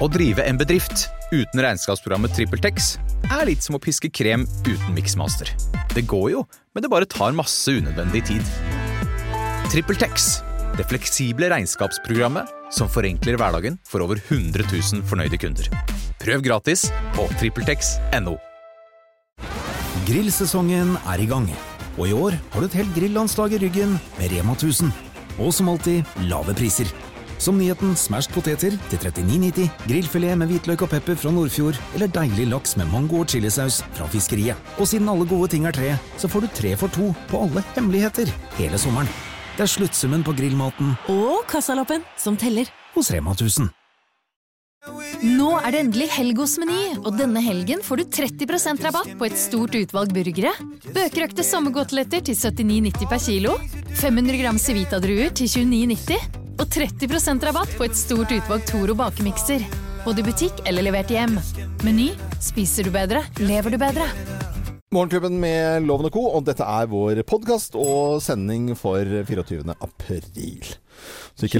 Å drive en bedrift uten regnskapsprogrammet TrippelTex er litt som å piske krem uten miksmaster. Det går jo, men det bare tar masse unødvendig tid. TrippelTex, det fleksible regnskapsprogrammet som forenkler hverdagen for over 100 000 fornøyde kunder. Prøv gratis på TrippelTex.no. Grillsesongen er i gang, og i år har du et helt grillandslag i ryggen med Rema 1000. Og som alltid lave priser. Som nyheten smashed poteter til 39,90, grillfilet med hvitløk og pepper fra Nordfjord, eller deilig laks med mango og chilisaus fra fiskeriet. Og siden alle gode ting er tre, så får du tre for to på alle hemmeligheter hele sommeren. Det er sluttsummen på grillmaten Og kassalappen som teller. hos Rema 1000. Nå er det endelig helg hos Meny, og denne helgen får du 30% rabatt på et stort utvalg burgere. Bøkerøkte sommergodteletter til 79,90 per kilo. 500 gram Civita-druer til 29,90. Og 30% rabatt på et stort utvalg Toro bakemikser. Både i butikk eller levert hjem. Meny spiser du bedre, lever du bedre. Morgenklubben med Loven og Co., og dette er vår podkast og sending for 24. april. Ikke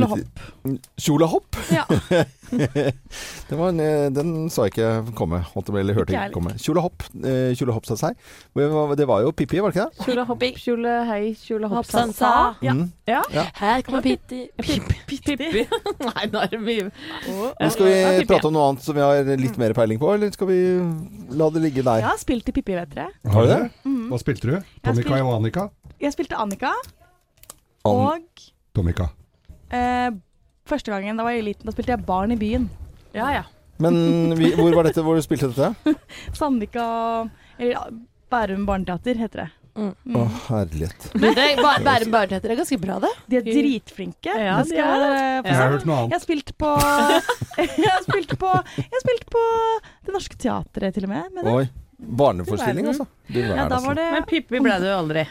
Kjolehopp? Ja. det var en, eh, den sa jeg ikke komme. Holdt jeg, eller hørte Ikke komme. Kjolehopp. Eh, Kjolehopp sa seg. Det var- jo Pippi, var det ikke det? Kjole kjolehei, kjole hei, kjole hopp, Hoppsan, sansa. sa. Ja. Mm. ja. Ja. Her kommer Pitti. Pippi. Nei, nå er det mye. Men skal vi Pippi. prate om noe annet som vi har litt mer peiling på, eller skal vi la det ligge der? Jeg har spilt i Pippi, vet dere. Har du det? Mm. Hva spilte du? Tomika spil- og Annika? Jeg spilte Annika, An- og Tomika. Eh, første gangen da var jeg liten, da spilte jeg Barn i byen. Ja, ja. Men vi, hvor var dette hvor du spilte dette? Sandvika Eller Bærum barneteater heter det. Mm. Mm. Å, herlighet. Du, det er Bæ- Bærum barneteater er ganske bra, det. De er dritflinke. Ja, de er Jeg har hørt noe Jeg annet. har spilt på Jeg har spilt på Jeg har spilt på Det Norske Teatret, til og med. med Oi. Barneforestilling, altså. Du ja, da var det Men Pippi ble det jo aldri.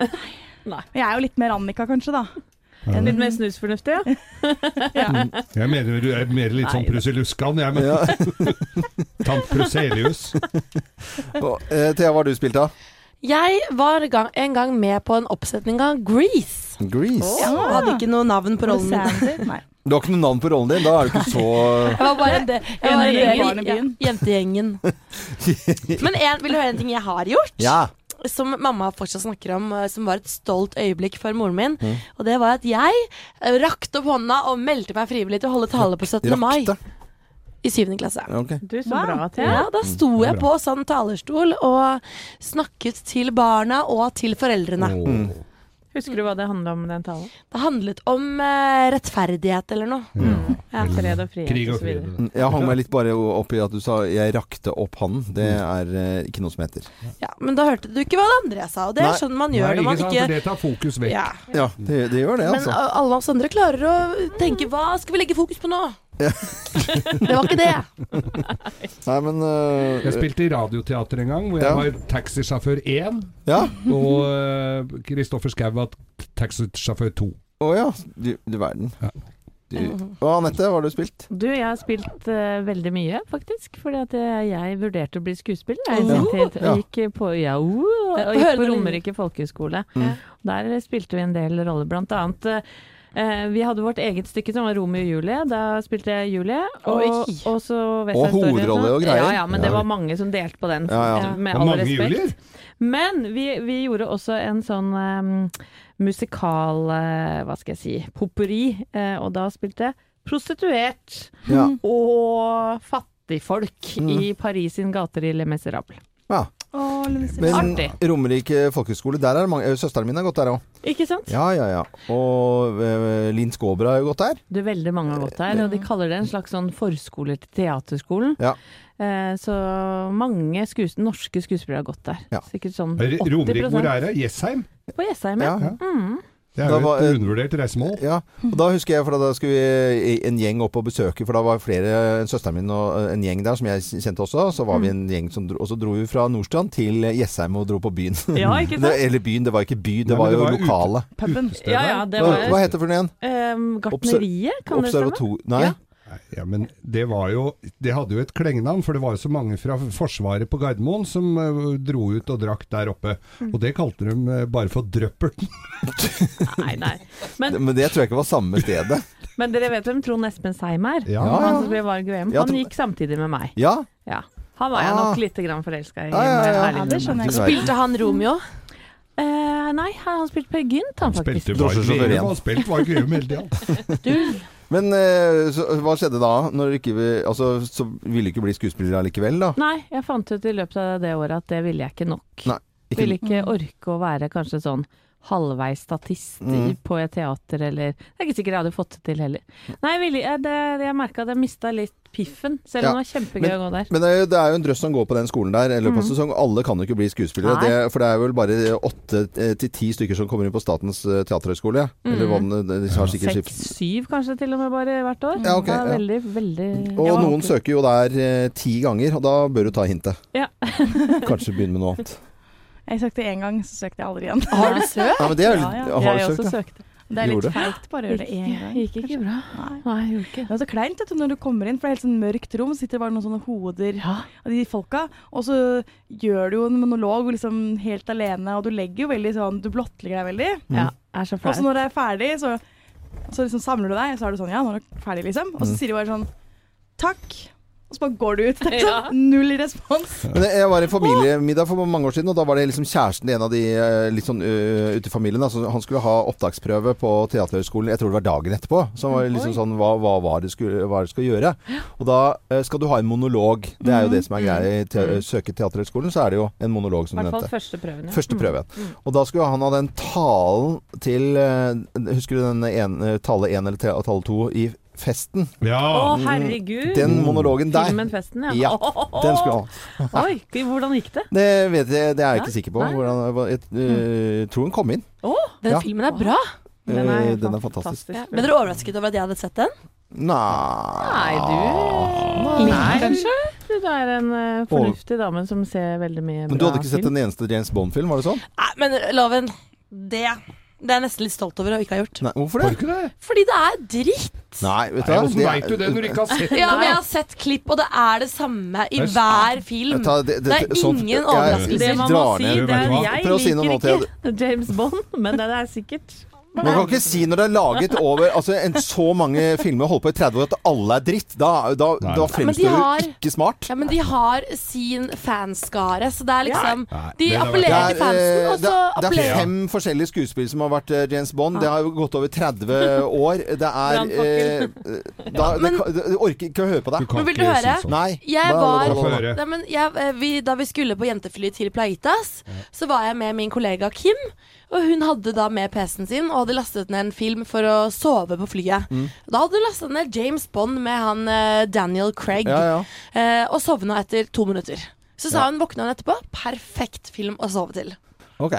Jeg er jo litt mer Annika, kanskje, da. Ja. Litt mer snusfornuftig, ja. Jeg mener du er mer litt sånn Nei, jeg. Men Ja. tant Pruselius. Eh, Thea, hva har du spilt da? Jeg var gang, en gang med på en oppsetning av Grease. Grease. Ja, og hadde ikke noe navn på rollen min. Nei. Du har ikke noe navn på rollen din, da er du ikke så Jeg var bare det. jeg var jentegjengen. Men en, vil du høre en ting jeg har gjort? Ja. Som mamma fortsatt snakker om, eh, som var et stolt øyeblikk for moren min. Mm. Og det var at jeg eh, rakte opp hånda og meldte meg frivillig til å holde tale på 17. mai i syvende klasse. Okay. Du, så Wow. bra, Ja, da sto det er jeg på sånn talerstol og snakket til barna og til foreldrene. Mm. Husker du hva det handla om, den talen? Det handlet om uh, rettferdighet eller noe. Ja. Ja. Fred og frihet Krig og fred. Mm, Jeg hang meg litt bare opp i at du sa 'jeg rakte opp hånden'. Det er uh, ikke noe som heter. Ja, men da hørte du ikke hva det andre jeg sa, og det Nei. er sånn man Nei, gjør når man ikke sant, ikke det tar fokus vekk. ja. Ja, det, det gjør det, altså. Men alle oss andre klarer å tenke hva skal vi legge fokus på nå? Det var ikke det. Nei, men uh, Jeg spilte i radioteater en gang, hvor jeg Ja. var taxisjåfør 1, Ja. og Kristoffer Schou var taxisjåfør 2. Å ja. Du, du verden. Ja. Du. Og Anette, hva har du spilt? Du, jeg har spilt uh, veldig mye, faktisk. Fordi at jeg, jeg vurderte å bli skuespiller. Jeg, oh. til- Ja. jeg gikk på, ja, uh, og gikk på Romerike folkehøgskole. Mm. Der spilte vi en del roller, blant annet. Eh, vi hadde vårt eget stykke som var Romeo og Julie. Da spilte jeg Julie. Og, og så Og West Side Story hovedrolle og greier. Ja, ja, men det var mange som delte på den. Ja, ja. eh, Med Og all respekt. Julier. Men vi, vi gjorde også en sånn um, musikal uh, Hva skal jeg si Popperi. Uh, og da spilte jeg prostituert Ja. og fattigfolk Mm. i Paris sin gater i Le Miserable. ja. Men Artig. Romerike folkehøgskole, der er mange Søsteren min har gått der òg. Ikke sant? Ja, ja, ja. Og uh, Linn Skåber har jo gått der. Du, veldig mange har gått der, og de kaller det en slags sånn forskole til teaterskolen. Ja. Uh, så mange skues norske skuespillere har gått der. Ja. Sikkert sånn Er det 80 Romerike, hvor er det? Jessheim? På Jessheim, Ja. ja. Mm. Det er jo var- et undervurdert reisemål. Ja, og da husker jeg, for da skulle vi en gjeng opp og besøke, for da var flere, søsteren min og en gjeng der som jeg kjente også, så var vi en gjeng som dro, og så dro vi fra Nordstrand til Jessheim og dro på byen. Ja, ikke sant? Eller byen, det var ikke by, det Nei, var jo var lokale. Puben. Ja, ja, det var hva heter det for noe igjen? um, Gartneriet, kan det stemme? Nei? Ja. Ja, men det var jo Det hadde jo et klengenavn, for det var jo så mange fra Forsvaret på Gardermoen som eh, dro ut og drakk der oppe. Mm. Og det kalte de eh, bare for Drøpperten. Nei, nei. Men Men det tror jeg ikke var samme stedet. Men dere vet hvem Trond Espen Seim er? Ja. Han som ble Varg VM. Han gikk samtidig med meg. Ja. Ja. Han var jeg Ah. nok lite grann forelska i. Ja, ja, ja. Spilte han Romeo? Uh, nei, han, spilte Per Gynt, han Han faktisk. spilte var, han spilte Varg VM hele tida. Men eh, så, hva skjedde da? Når ikke, altså, så ville du ikke bli skuespiller allikevel, da? Nei, jeg fant ut i løpet av det året at det ville jeg ikke nok. Nei, ikke- Ville ikke orke å være kanskje sånn halvveis statist Mm. på et teater, eller Det er ikke sikkert jeg hadde fått det til heller. Nei, jeg, ville, jeg, det, jeg merka at jeg mista litt piffen, selv om det var kjempegøy å gå der. Men det er, jo, det er jo en drøss som går på den skolen der i løpet av Mm. sesong. Alle kan jo ikke bli skuespillere. Det, for det er vel bare åtte eh, til ti stykker som kommer inn på Statens eh, Mm. Eller. Seks-syv kanskje til og med bare hvert år. Ja, okay, ja. veldig, veldig Og noen søker jo der eh, ti ganger, og da bør du ta hintet. Ja. Kanskje begynne med noe annet. Jeg søkte én gang, så søkte jeg aldri igjen. har du søkt? Ja, men det er, Ja, ja. Har du søkt, ja? søkte. Det er litt feigt bare å gjøre det én gang. gikk ikke bra. Nei. Nei, gjorde ikke Det er så kleint vet du, når du kommer inn, for det er helt sånn mørkt rom. Sitter bare noen sånne hoder av de folka. Og så gjør du jo en monolog liksom helt alene, og du legger jo veldig sånn Du blottlegger deg veldig. Ja, er så Og så når det er ferdig, så, så liksom samler du deg, og så er du sånn Ja, nå er det ferdig, liksom. Og så Mm. sier de bare sånn Takk. Og så bare går du ut. Det er sånn null respons. Men jeg var i familiemiddag for mange år siden, og da var det liksom kjæresten til en av de eh, litt sånn uh, ute i familien. Altså, han skulle ha opptaksprøve på Teaterhøgskolen, jeg tror det var dagen etterpå. Så han var liksom sånn hva, hva var det skulle, hva det skal gjøre? Og da uh, skal du ha en monolog. Det er jo det som er greia i te Mm. søke Teaterhøgskolen, så er det jo en monolog, som du hvert fall første prøven. Ja. Første Mm. prøven. Mm. Og da skulle han ha den talen til uh, Husker du den ene, tale én eller tale to i Festen? Ja. Å, herregud! Den monologen der. Filmen Festen, ja. Ja, Den skulle ha. Oi, hvordan gikk det? Det vet jeg, det er jeg ikke sikker på. Hvordan, jeg eh, tror den kom inn. Å, Den Ja. filmen er bra. Den er, Eh, den er fantastisk. Ja. Ble dere overrasket over at jeg hadde sett den? Nei Nei, du Nei. Kanskje? Du er en uh, fornuftig dame som ser veldig mye bra film. Men du hadde ikke sett film. en eneste James Bond-film, var det sånn? Nei, men Loven, det det er jeg nesten litt stolt over å ikke ha gjort. Nei, hvorfor det? det det? Fordi det er dritt. Nei, vet du hva? Hvordan veit du det når du ikke har sett det? Ja, men jeg har sett klipp, og det er det samme i Det er hver film. Du det, Det er sånn- ingen overraskelse overraskelser. Det man må si, det er jeg liker ikke James Bond, men det er sikkert Man kan ikke si når det er laget over altså, en, så mange filmer holdt på i 30 år at alle er dritt. Da, da, da fremstår har- du ikke smart. Ja, men de har sin fanskare, så det er liksom Nei, De appellerer til fansen, eh, og så er- det er appellerer fem forskjellige skuespill som har vært eh, James Bond. Det har jo gått over 30 år. Det er eh, da, det, Men- kan- orker ikke å høre på deg. Men vil du høre? si sånn. Nei. Jeg var. Nei, men jeg, eh, vi, Da vi skulle på jentefly til Plaitas, så var jeg med min kollega Kim. Og hun hadde da med PC-en sin og hadde lastet ned en film for å sove på flyet. Mm. Da hadde hun lastet ned James Bond med han eh, Daniel Craig, Ja, ja. eh, og sovna etter to minutter. Så sa hun våkna hun etterpå. Perfekt film å sove til. Ok.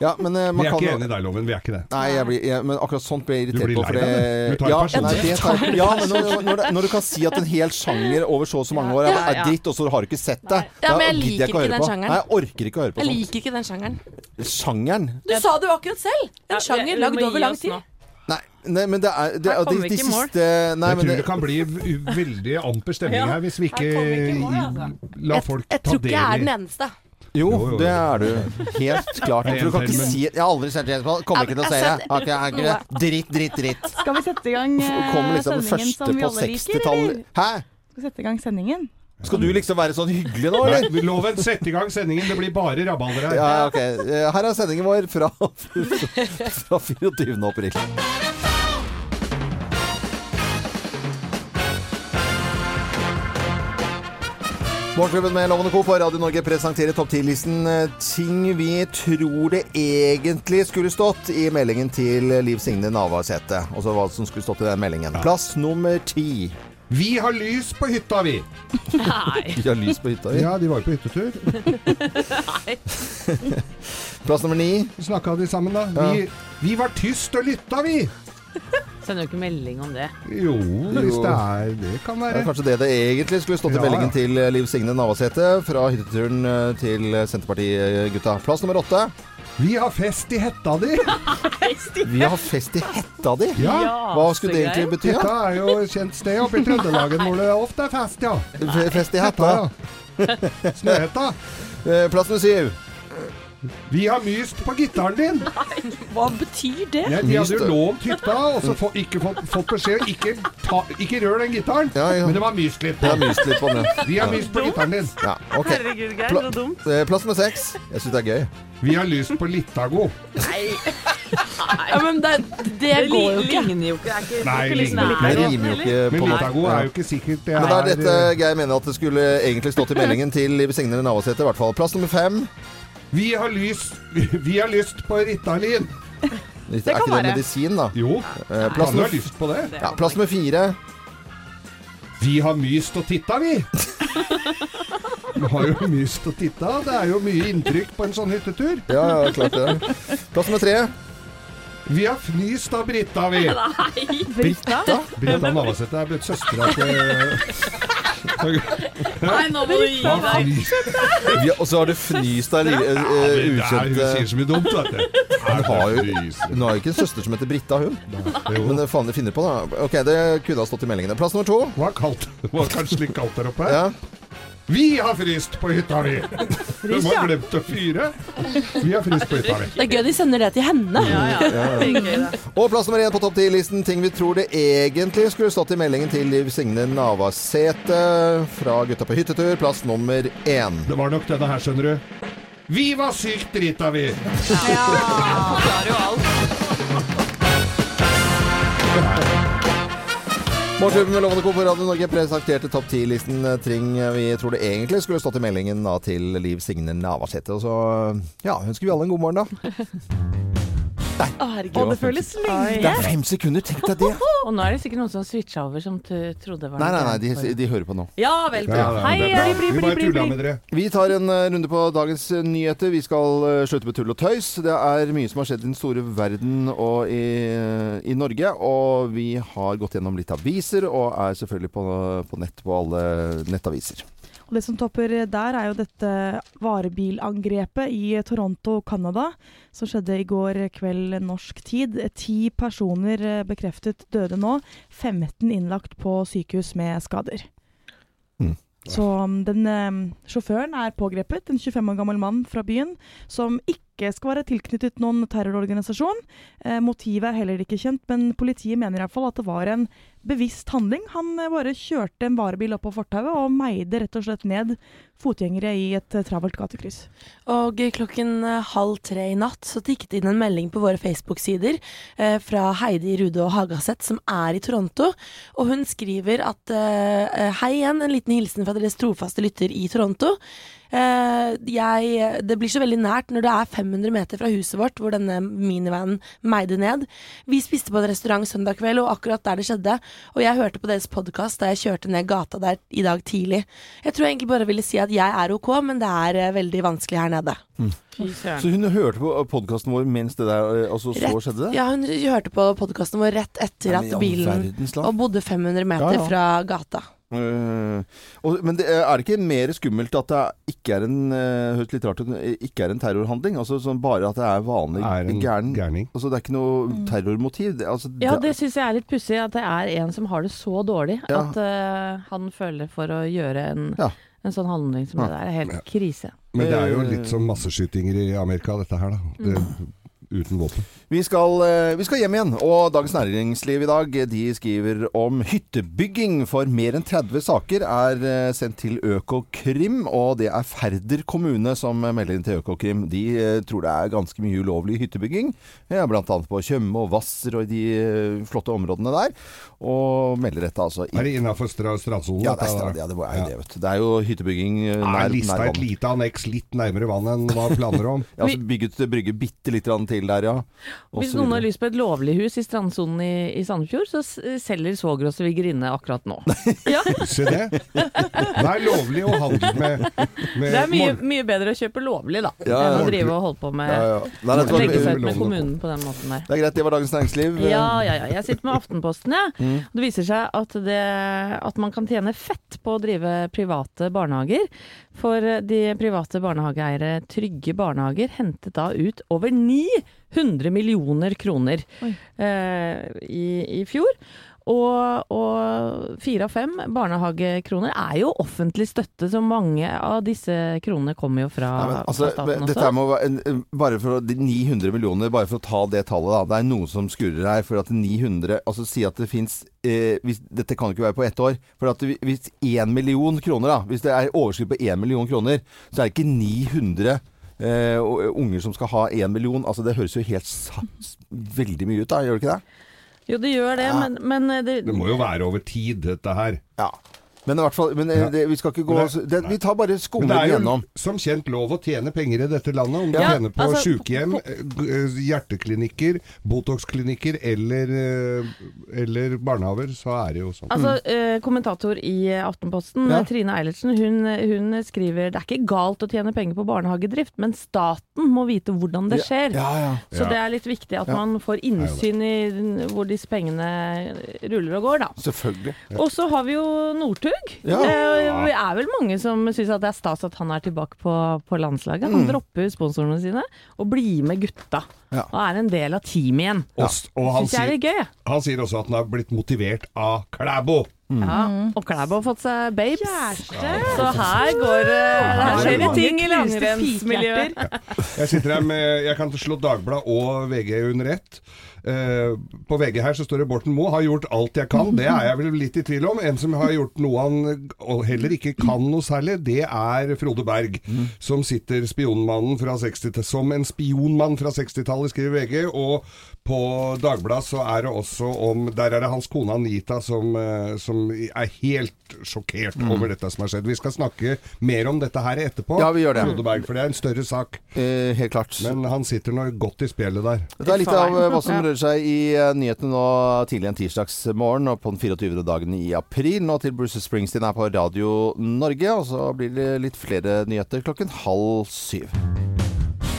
Ja, men eh, Vi er kan ikke enige i deg, Loven. Vi er ikke det. Nei, jeg blir, jeg, men akkurat sånt blir jeg Du irritert blir på. lei deg, det, du tar det ja, personlig. nei, det tar, ja, men når, når, når du kan si at en hel sjanger over så og så mange år er, er dritt, og så har du ikke sett det, Ja, men jeg liker ikke ikke den på. sjangeren. Nei, jeg orker ikke å høre på Jeg sånt. liker ikke den sjangeren. Sjangeren? Du sa det jo akkurat selv! En sjanger lagd over lang tid. Nei, nei, men det er det, Her de, kommer vi de ikke i mål. siste Nei, Jeg tror det, det kan bli veldig amper stemning Ja, her hvis vi ikke ikke mål, altså. la folk jeg ta tror ikke jeg er del den i eneste. Jo, Jo, jo, jo. det er du. Helt klart. Du kan ikke si Jeg har aldri sett James Bond. Kommer ikke til å si se det. Okay, Har ikke- det. Dritt, dritt, dritt. Skal vi sette i gang eh, Kommer liksom sendingen som vi alle liker, eller? Hæ? Skal vi sette i gang sendingen? Skal du liksom være sånn hyggelig nå, eller? Nei, Loven, sett i gang sendingen. Det blir bare rabalder her. Ja, ok. Eh, Her er sendingen vår fra, fra 24. april. Morgenklubben med Loven og Co. på Radio Norge presenterer topp 10-listen eh, ting vi tror det egentlig skulle stått i meldingen til Liv Signe Navarsete. Altså hva som skulle stått i den meldingen. Plass nummer ti. Vi har lys på hytta, vi! Nei. Vi har lys på hytta vi. Ja, de var jo på hyttetur. Plass nummer ni. Snakka de sammen, da? Ja. Vi, vi var tyst og lytta, vi! Sender jo ikke melding om det. Jo, hvis det er Det kan Det er være. kanskje det det egentlig skulle stått i Ja, meldingen ja. til eh, Liv Signe Navarsete fra hytteturen eh, til Senterpartigutta. Plass nummer åtte. Vi har fest i hetta di! Vi har fest i hetta di. Ja. Hva skulle det egentlig bety? Hetta er jo et kjent sted oppe i Trøndelagen hvor det ofte er fest, ja. Fest i hetta. ja. Snøhetta. Eh, Plass nummer syv. Vi har myst på gitaren din! Hva betyr det? Ja, de hadde jo lånt hytta, og så få, ikke fått, fått beskjed ikke, ta, ikke rør den gitaren. Ja, ja. Men det var myst litt på. har myst litt på den. Vi har myst på gitaren din. Ja, ok. Herregud, Geir, så dumt. Eh, Plass nummer seks. Jeg syns det er gøy. Vi har lyst på Litago. Ja, men det, det går jo ikke. ligner jo ikke. Det Nei, Det rimer jo ikke Men på Litago er jo ikke sikkert det Men det er dette er Geir mener at det skulle egentlig stått i meldingen til Liv Signe Navarsete. I hvert fall. Plass nummer fem. Vi har lyst, vi har lyst på Ritalin. Det er kan ikke det være. medisin, da. Jo, Eh, Plass kan du ha nummer, lyst på det? ja, plass nummer fire. Vi har myst og titta, vi. Vi har jo myst og titta. Det er jo mye inntrykk på en sånn hyttetur. Ja, ja, klart det. Plass nummer tre. Vi har fnyst av Britta, vi. Nei! Britta? Britta Navarsete er blitt søstera til Nei, nå må du gi Hva deg. Vi, og så har du fnyst av li- eh, er- Hun ukjente sier så mye dumt, vet du. Hun har jo Hun har jo ikke en søster som heter Britta, hun. Men det faen de finner på, da. Ok, det kunne ha stått i meldingene. Plass nummer to. Hva kaldt? Det var kanskje litt kaldt der oppe? Ja. Vi har fryst på hytta vi! De har glemt å fyre. Vi har fryst på hytta vi. Det er gøy de sender det til henne. Ja, ja. Ja. Og plass nummer én på topp ti-listen. Ting vi tror det egentlig skulle stått i meldingen til Liv Signe Navarsete fra Gutta på hyttetur. Plass nummer én. Det var nok denne her, skjønner du. Vi var sykt drita, vi! Ja, Forklarer jo alt. Morgenklubben med Lovende Co. på Radio Norge presenterte topp ti-listen Tring ting vi tror det egentlig skulle stått i meldingen da, til Liv Signe Navarsete. Og så ja, ønsker vi alle en god morgen, da. Å, herregud. Og det føles lenge. Det er fem sekunder, tenk deg det! Og nå er det sikkert noen som switcha over, som t- trodde var Nei, nei, nei, de, de hører på nå. Ja vel. Ja, ja, Hei, bli, bra. bli, Vi bli, bare bli, tulla bli. med dere. Vi tar en uh, runde på dagens eh, nyheter. Vi skal uh, slutte med tull og tøys. Det er mye som har skjedd i den store verden og i, i Norge. Og vi har gått gjennom litt aviser, og er selvfølgelig på, på nett på alle nettaviser. Og det som topper der, er jo dette varebilangrepet i Toronto, Canada, som skjedde i går kveld norsk tid. Ti personer eh, bekreftet døde nå. 15 innlagt på sykehus med skader. Mm. Så um, den eh, sjåføren er pågrepet, en 25 år gammel mann fra byen, som ikke skal være tilknyttet noen terrororganisasjon. Eh, motivet er heller ikke kjent, men politiet mener iallfall at det var en bevisst handling. Han eh, bare kjørte en varebil opp på fortauet og meide rett og slett ned fotgjengere i et eh, travelt gatekryss. Og klokken eh, halv tre i natt så tikket inn en melding på våre Facebook-sider eh, fra Heidi Rude og Hagaseth, som er i Toronto. Og hun skriver at eh, Hei igjen, en liten hilsen fra deres trofaste lytter i Toronto. Eh, jeg, det blir så veldig nært når det er 500 meter fra huset vårt hvor denne minivanen meide ned. Vi spiste på en restaurant søndag kveld, og akkurat der det skjedde. Og jeg hørte på deres podkast da jeg kjørte ned gata der i dag tidlig. Jeg tror jeg egentlig bare ville si at jeg er ok, men det er eh, veldig vanskelig her nede. Mm. Så hun hørte på podkasten vår mens det der eh, Altså, så Rett- skjedde det? Ja, hun hørte på podkasten vår rett etter Nei, at bilen. Og bodde 500 meter Ja, ja. fra gata. Eh, og, men det, er det ikke mer skummelt at det ikke er en uh, Høres litt rart ut, eh, ikke er en terrorhandling? Altså sånn Bare at det er vanlig Er en gæren gærning. Altså Det er ikke noe Mm. terrormotiv. Det, altså, Ja, det- det syns jeg er litt pussig at det er en som har det så dårlig Ja. at uh, han føler for å gjøre en, Ja. en sånn handling som Ja. det der. Er helt krise. Men det er jo Eh. litt som masseskytinger i Amerika, dette her, da. Det, uten våpen. Vi skal, eh, vi skal hjem igjen, og Dagens Næringsliv i dag de skriver om hyttebygging. For mer enn 30 saker er eh, sendt til Økokrim, og det er Færder kommune som melder inn til Økokrim. De eh, tror det er ganske mye ulovlig hyttebygging, ja, bl.a. på Tjøme og Hvasser og de flotte områdene der, og melder dette altså Er det innafor strandsonen? ja, det er, strand, ja, det er jo det, vet du. Det er jo hyttebygging Er nær, lista et lite anneks litt nærmere vann enn hva planer om? Ja, altså bygget brygge bitte litt grann til der, ja. Og Hvis noen har lyst på et lovlig hus i strandsonen i, i Sandefjord, så selger svoger og svigerinne akkurat nå. Ja, Se det. Det er lovlig å handle med, med det er mye, mye bedre å kjøpe lovlig, da, Ja, enn å drive og holde på med ja, ja. Nei, var- Legge seg ut med kommunen på den måten der. Det er greit, det var Dagens Næringsliv. Ja, ja, ja. Jeg sitter med Aftenposten, jeg. Mm. Det viser seg at, det, at man kan tjene fett på å drive private barnehager. For de private barnehageeiere Trygge Barnehager hentet da ut over 900 millioner kroner eh, i, i fjor. Og, og fire av fem barnehagekroner er jo offentlig støtte, så mange av disse kronene kommer jo fra, Nei, men, altså, fra staten dette også. må bare for 900 millioner, bare for å ta det tallet, da. Det er noe som skurrer her. For at 900 Altså si at det fins eh, Dette kan ikke være på ett år. For at hvis én million kroner, da Hvis det er overskudd på én million kroner, så er det ikke 900 Uh, unger som skal ha én million. Altså Det høres jo helt veldig mye ut, da. Gjør det ikke det? Jo, det gjør det, men, men eh, det, Det må jo være over tid, dette her. Ja. Men i hvert fall men, eh, Ja. det, Vi skal ikke gå det- det, Vi tar bare skolen gjennom. det er jo som kjent lov å tjene penger i dette landet. Om du Ja, tjener på altså, sykehjem, eh, eh, hjerteklinikker, Botox-klinikker eller, eller barnehaver, så er det jo sånn. Altså, mm. Kommentator i Aftenposten, Ja. Trine Eilertsen, hun, hun skriver det er ikke galt å tjene penger på barnehagedrift, men staten må vite hvordan det skjer. Ja, ja. Så Ja. det er litt viktig at Ja. man får innsyn i hvor disse pengene ruller og går, da. Selvfølgelig. Og så har vi jo Northug. Ja. Eh, det er vel mange som syns at det er stas at han er tilbake på, på landslaget. Han dropper sponsorene sine og blir med gutta. Ja. Og er en del av teamet igjen. Og, og han, Syns jeg er sier, gøy. han sier også at han har blitt motivert av Klæbo. Ja, og Klæbo har fått seg babes. Så her går det Her skjer det ting i langrennsmiljøet. Jeg sitter her med Jeg kan slå Dagbladet og VG under ett. Eh, på VG her så står det 'Borten Moe har gjort alt jeg kan'. Det er jeg vel litt i tvil om. En som har gjort noe han heller ikke kan noe særlig, det er Frode Berg. Som sitter spionmannen fra 60 som en spionmann fra 60-tallet, skriver VG. Og på Dagbladet så er det også om Der er det hans kone Anita som, eh, som er helt sjokkert over dette som har skjedd. Vi skal snakke mer om dette her etterpå. Ja, vi gjør det. Rodeberg, for det er en større sak. Eh, helt klart. Men han sitter nå godt i spjeldet der. Det er litt av hva som rører seg i eh, nyhetene nå tidlig en tirsdagsmorgen og på den 24. dagen i april. Nå til Bruce Springsteen er på Radio Norge, og så blir det litt flere nyheter klokken halv syv.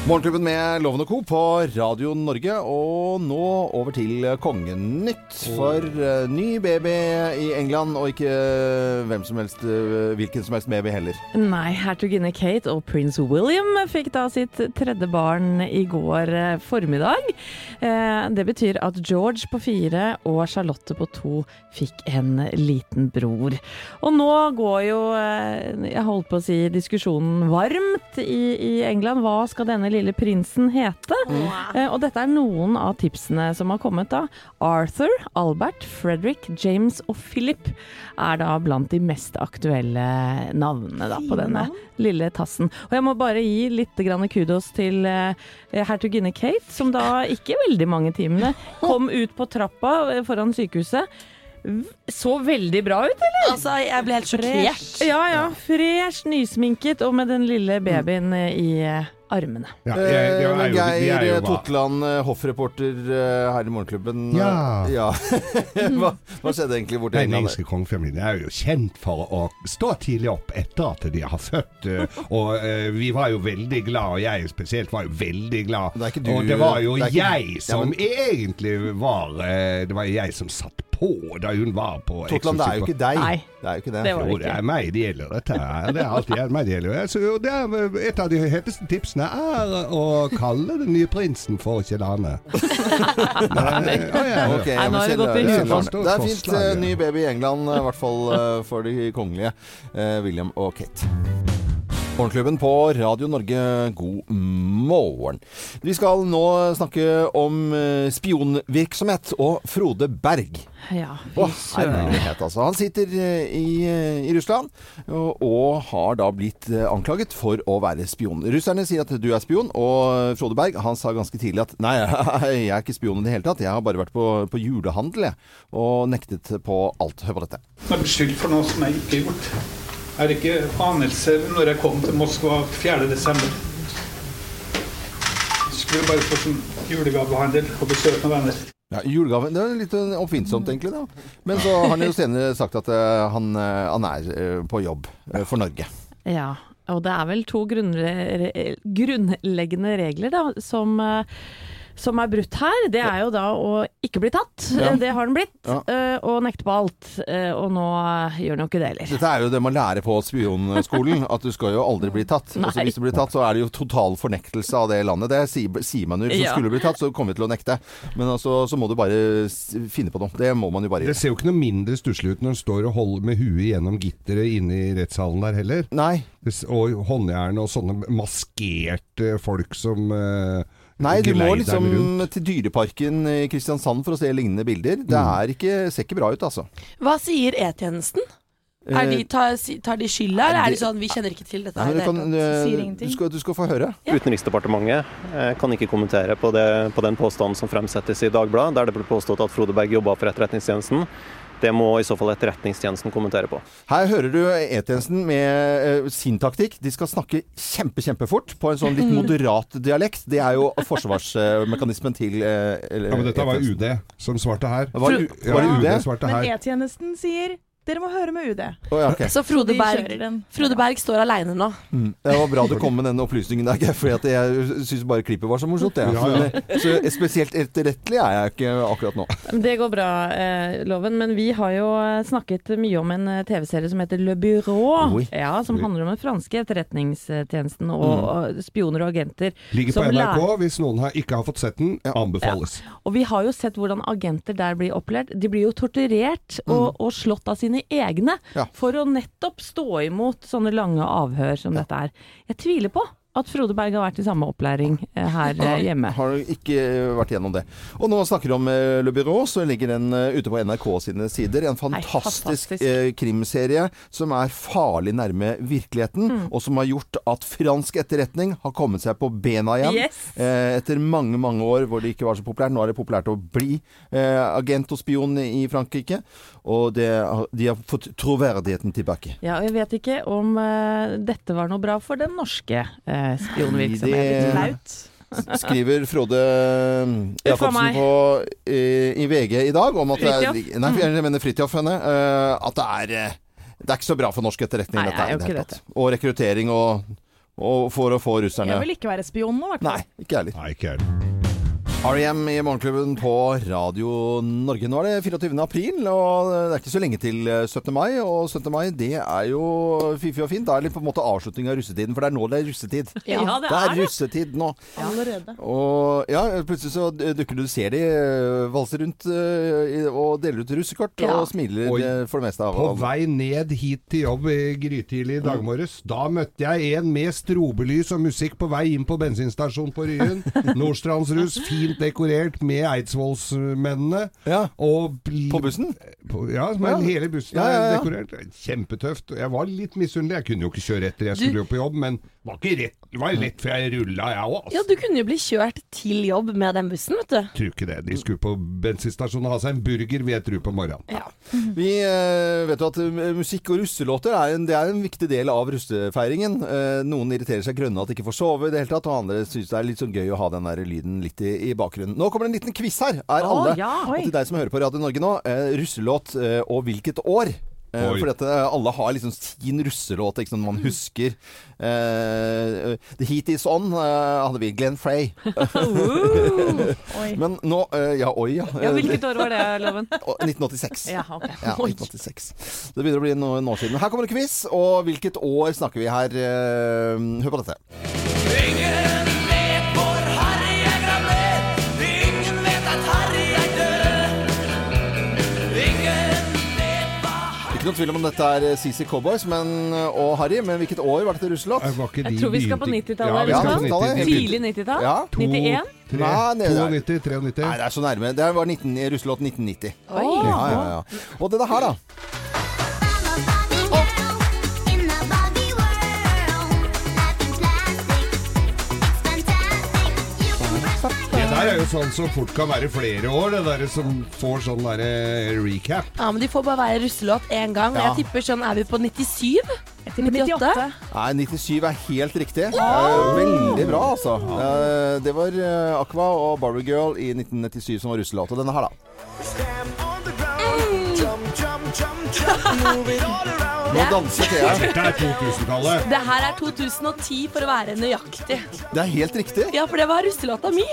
Morgenklubben med Loven og Co. på Radio Norge, og nå over til Kongenytt. For uh, ny baby i England, og ikke uh, hvem som helst, uh, hvilken som helst baby heller. Nei, hertuginne Kate og prins William fikk da sitt tredje barn i går formiddag. Det betyr at George på fire og Charlotte på to fikk en liten bror. Og nå går jo, jeg holdt på å si, diskusjonen varmt i, i England. Hva skal denne lille prinsen hete? Eh, Og dette er noen av tipsene som har kommet da. Arthur, Albert, Frederick, James og Philip er da blant de mest aktuelle navnene da, på denne lille tassen. Og jeg må bare gi litt grann kudos til eh, hertuginne Kate, som da ikke veldig mange timene kom ut på trappa eh, foran sykehuset. Så veldig bra ut, eller? Altså, jeg ble helt sjokkert. Ja ja. Fresh, nysminket og med den lille babyen i armene. Ja, jeg- det er jeg, Eh, Geir jo eh, Totland, eh, hoffreporter her i Morgenklubben. Ja. Ja. hva, hva skjedde egentlig borti Den engelske kongefamilien er jo kjent for å stå tidlig opp etter at de har født. Og uh, vi var jo veldig glad, og jeg spesielt var jo veldig glad. Det du- og det var jo det ikke- jeg Ja, som men- egentlig var uh, Det var jeg som satt på da hun var på Totland, det er jo ikke deg. Nei. Det er jo ikke det. Det var Jo, det er meg det gjelder, dette her. Det er alltid meg det gjelder. Jo det er, et av de heteste tipsene er å kalle den nye prinsen for Kjellane. Nei. Ok, Nei, nå har det gått i huet på. Det er fint. Eh, Ny baby i England, eh, i hvert fall eh, for de kongelige. eh, William og Kate. Morgenklubben på Radio Norge, god morgen. Vi skal nå snakke om eh, spionvirksomhet og Frode Berg. Ja, fy søren. altså. Han sitter eh, i, eh, i Russland og, og har da blitt anklaget for å være spion. Russerne sier at du er spion, og Frode Berg han sa ganske tidlig at nei, jeg er ikke spion i det hele tatt. Jeg har bare vært på, på julehandel, jeg. Og nektet på alt. Hør på dette. Jeg er beskyldt for noe som jeg ikke har gjort. Jeg har ikke anelse når jeg kom til Moskva 4.12. Skulle bare få sånn julegavehandel og besøk med venner. Ja, julegave, Det er litt eh, oppfinnsomt, egentlig. da. Men så har han jo senere sagt at eh, han, eh, han er på jobb for Norge. Ja, og det er vel to grunnleggende regler da, som, som er brutt her, det er jo da å ikke bli tatt. Ja. Det har den blitt. Ja. eh, Og nekte på alt. Eh, Og nå eh, gjør den jo ikke det heller. Dette er jo det man lærer på spionskolen, at du skal jo aldri bli tatt. Og hvis du blir tatt, så er det jo total fornektelse av det landet. Det sier, sier man jo. Hvis du Ja. skulle bli tatt, så kommer vi til å nekte. Men altså, så må du bare finne på noe. Det må man jo bare gjøre. Det ser jo ikke noe mindre stusslig ut når en står og holder med huet gjennom gitteret inne i rettssalen der heller. Nei. Og håndjern og sånne maskerte folk som eh, Nei, du må liksom rundt. til Dyreparken i Kristiansand for å se lignende bilder. Det Mm. er ikke, ser ikke bra ut, altså. Hva sier E-tjenesten? Er de, tar, tar de skylda, eller er de det- sånn 'vi kjenner ikke til dette'? Nei, du, kan, tatt»? eh, du, skal, du skal få høre. Utenriksdepartementet eh, kan ikke kommentere på, det, på den påstanden som fremsettes i Dagbladet, der det ble påstått at Frode Berg jobba for Etterretningstjenesten. Det må i så fall Etterretningstjenesten kommentere på. Her hører du E-tjenesten med eh, sin taktikk. De skal snakke kjempe, kjempefort på en sånn litt moderat dialekt. Det er jo forsvarsmekanismen til eh, eller- Ja, men dette var UD som svarte her. Var var det UD UD? svarte Men. E-tjenesten sier dere må høre med UD. Oh, ja, okay. Så Frode Berg. Frode Berg står aleine nå. Mm. Det var bra du kom med den opplysningen der, for jeg syns bare klippet var så morsomt. Ja, ja. Så spesielt etterrettelig er jeg ikke akkurat nå. Det går bra, eh, Loven. Men vi har jo eh, snakket mye om en eh, TV-serie som heter Le Bureau. Oui. Ja, som handler om den franske etterretningstjenesten og, mm. spioner og agenter. Ligger på NRK. Hvis noen har, ikke har fått sett den, anbefales. Og vi har jo sett hvordan agenter der blir opplært. De blir jo torturert og, og slått av sine egne Ja. for å nettopp stå imot sånne lange avhør som dette er. Jeg tviler på at Frode Berg har vært i samme opplæring eh, her eh, hjemme. Har ikke vært gjennom det. Og man snakker om eh, Le Bureau, så ligger den ute på NRK sine sider. En Nei, fantastisk fantastisk. eh, krimserie som er farlig nærme virkeligheten, Mm. og som har gjort at fransk etterretning har kommet seg på bena igjen. Yes. Etter mange, mange år hvor det ikke var så populært. Nå er det populært å bli agent og spion i Frankrike. Og det, de har fått troverdigheten tilbake. Ja, og jeg vet ikke om dette var noe bra for den norske eh, Flaut. Skriver Frode Uffa Jacobsen på, i, i VG i dag om at det er, Nei, jeg mener Fridtjof henne. eh, at det er eh, Det er ikke så bra for norsk etterretning, Nei, dette her det er. Og rekruttering og, og for å få russerne Jeg vil ikke være spion nå, i hvert fall. Nei, ikke jeg heller. R.E.M. i Morgenklubben på Radio Norge. Nå er det 24. april, og det er ikke så lenge til eh, 17. mai. Og 17. mai, det er jo fiffig og fint. Da er det på en måte avslutning av russetiden, for det er nå det er russetid. Ja, det Det er er det. russetid nå. Allerede. Og ja, plutselig så dukker du ser de valser valse rundt eh, og deler ut russekort Ja. og smiler Oi. eh, for det meste av På vei ned hit til jobb i grytidlig i dag morges, da møtte jeg en med strobelys og musikk på vei inn på bensinstasjonen på Ryen. Nordstrandsrus, fint dekorert med Eidsvollsmennene. Ja, Og på bussen? På, ja, men Ja. hele bussen Ja, ja, er ja. dekorert. Kjempetøft. Jeg var litt misunnelig. Jeg kunne jo ikke kjøre etter, jeg skulle jo på jobb, men var ikke rett. Det var lett før jeg rulla, jeg òg. Ja, du kunne jo bli kjørt til jobb med den bussen, vet du. Tror ikke det. De skulle på bensinstasjonen og ha seg en burger, vil jeg tro, på morgenen. Vi eh, vet jo at eh, musikk og russelåter er en, det er en viktig del av russefeiringen. Eh, noen irriterer seg grønne at de ikke får sove i det hele tatt, og andre syns det er litt sånn gøy å ha den der lyden litt i, i bakgrunnen. Nå kommer det en liten quiz her. Er alle, ja, og til deg som hører på Radio Norge nå, eh, russelåt eh, og hvilket år? Eh, Oi. for dette, alle har liksom sin russelåt ikke, som man husker. Eh, The Heat Is On eh, hadde vi. Glenn Frey. Men nå eh, Ja, oi, ja. Ja, hvilket år var det, Loven? Eh, 1986. Ja, okay. Ja, 1986. Det begynner å bli noen år siden. Her kommer det quiz, og hvilket år snakker vi her? Hør på dette. Ikke noe tvil om dette er CC Cowboys men, og Harry, men hvilket år var dette russelåt? Eh, Jeg tror vi skal på 90-tallet. Ja, vi Ja, skal på 90-tallet. 90-tallet. Tidlig 90-tall? Ja. 91? Tre, Nei, det er- 92, 93. Nei, det er så nærme. Det var 19, russelåt 1990. Oi. Ja, ja, ja. Og denne her, da. Der er jo sånn som fort kan være flere år, det der som får sånn derre recap. Ja, men De får bare være russelåt én gang. Ja. jeg tipper sånn Er vi på 97? Jeg tipper 98. Nei, 97 er helt riktig. Oh! veldig bra, altså. Eh, det var eh, Aqua og Barbie Girl i 1997 som var russelåt. Og denne her, da. Og danser, Thea. Dette er 2000-tallet. Det her er 2010 for å være nøyaktig. Det er helt riktig. Ja, for det var russelåta mi.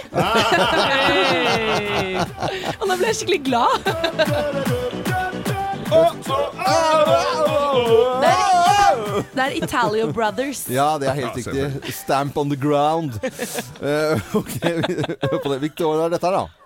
Hey. Og nå ble jeg skikkelig glad. Det er, det er Italio Brothers. Ja, det er helt riktig. Stamp on the ground. Uh, ok, vi på det. Hvilket år er dette her, da?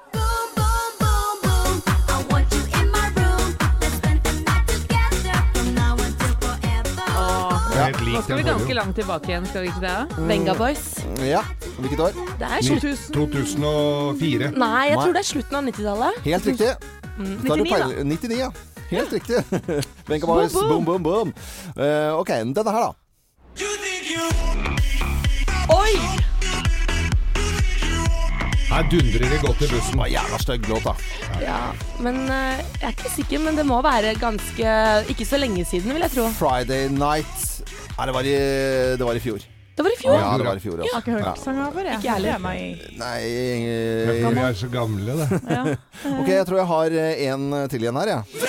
Helt Nå skal vi den ganske forrige. langt tilbake igjen, skal vi ikke det? Venga Boys. Ja, hvilket år? Det er 2000. 2004. Nei, jeg tror det er slutten av 90-tallet. Helt riktig. Da har du 99 da. peil- 99, ja. Helt riktig. Venga Boys, boom, boom, boom. Eh, ok, denne her, da. Oi! Her dundrer det godt i bussen. Det var jævla stygg låt, da. Ja, men eh, jeg er ikke sikker, men det må være ganske Ikke så lenge siden, vil jeg tro. Friday Night. Nei, det var i, det var i fjor. Det var i fjor. Ja, det var i fjor, Jeg har altså. ikke hørt Ja. sangen før. jeg. Ikke jeg heller. Er meg. Nei jeg... er eh, vi er så gamle, det. Ja. Ok, jeg tror jeg har eh, en til igjen her, jeg. Ja.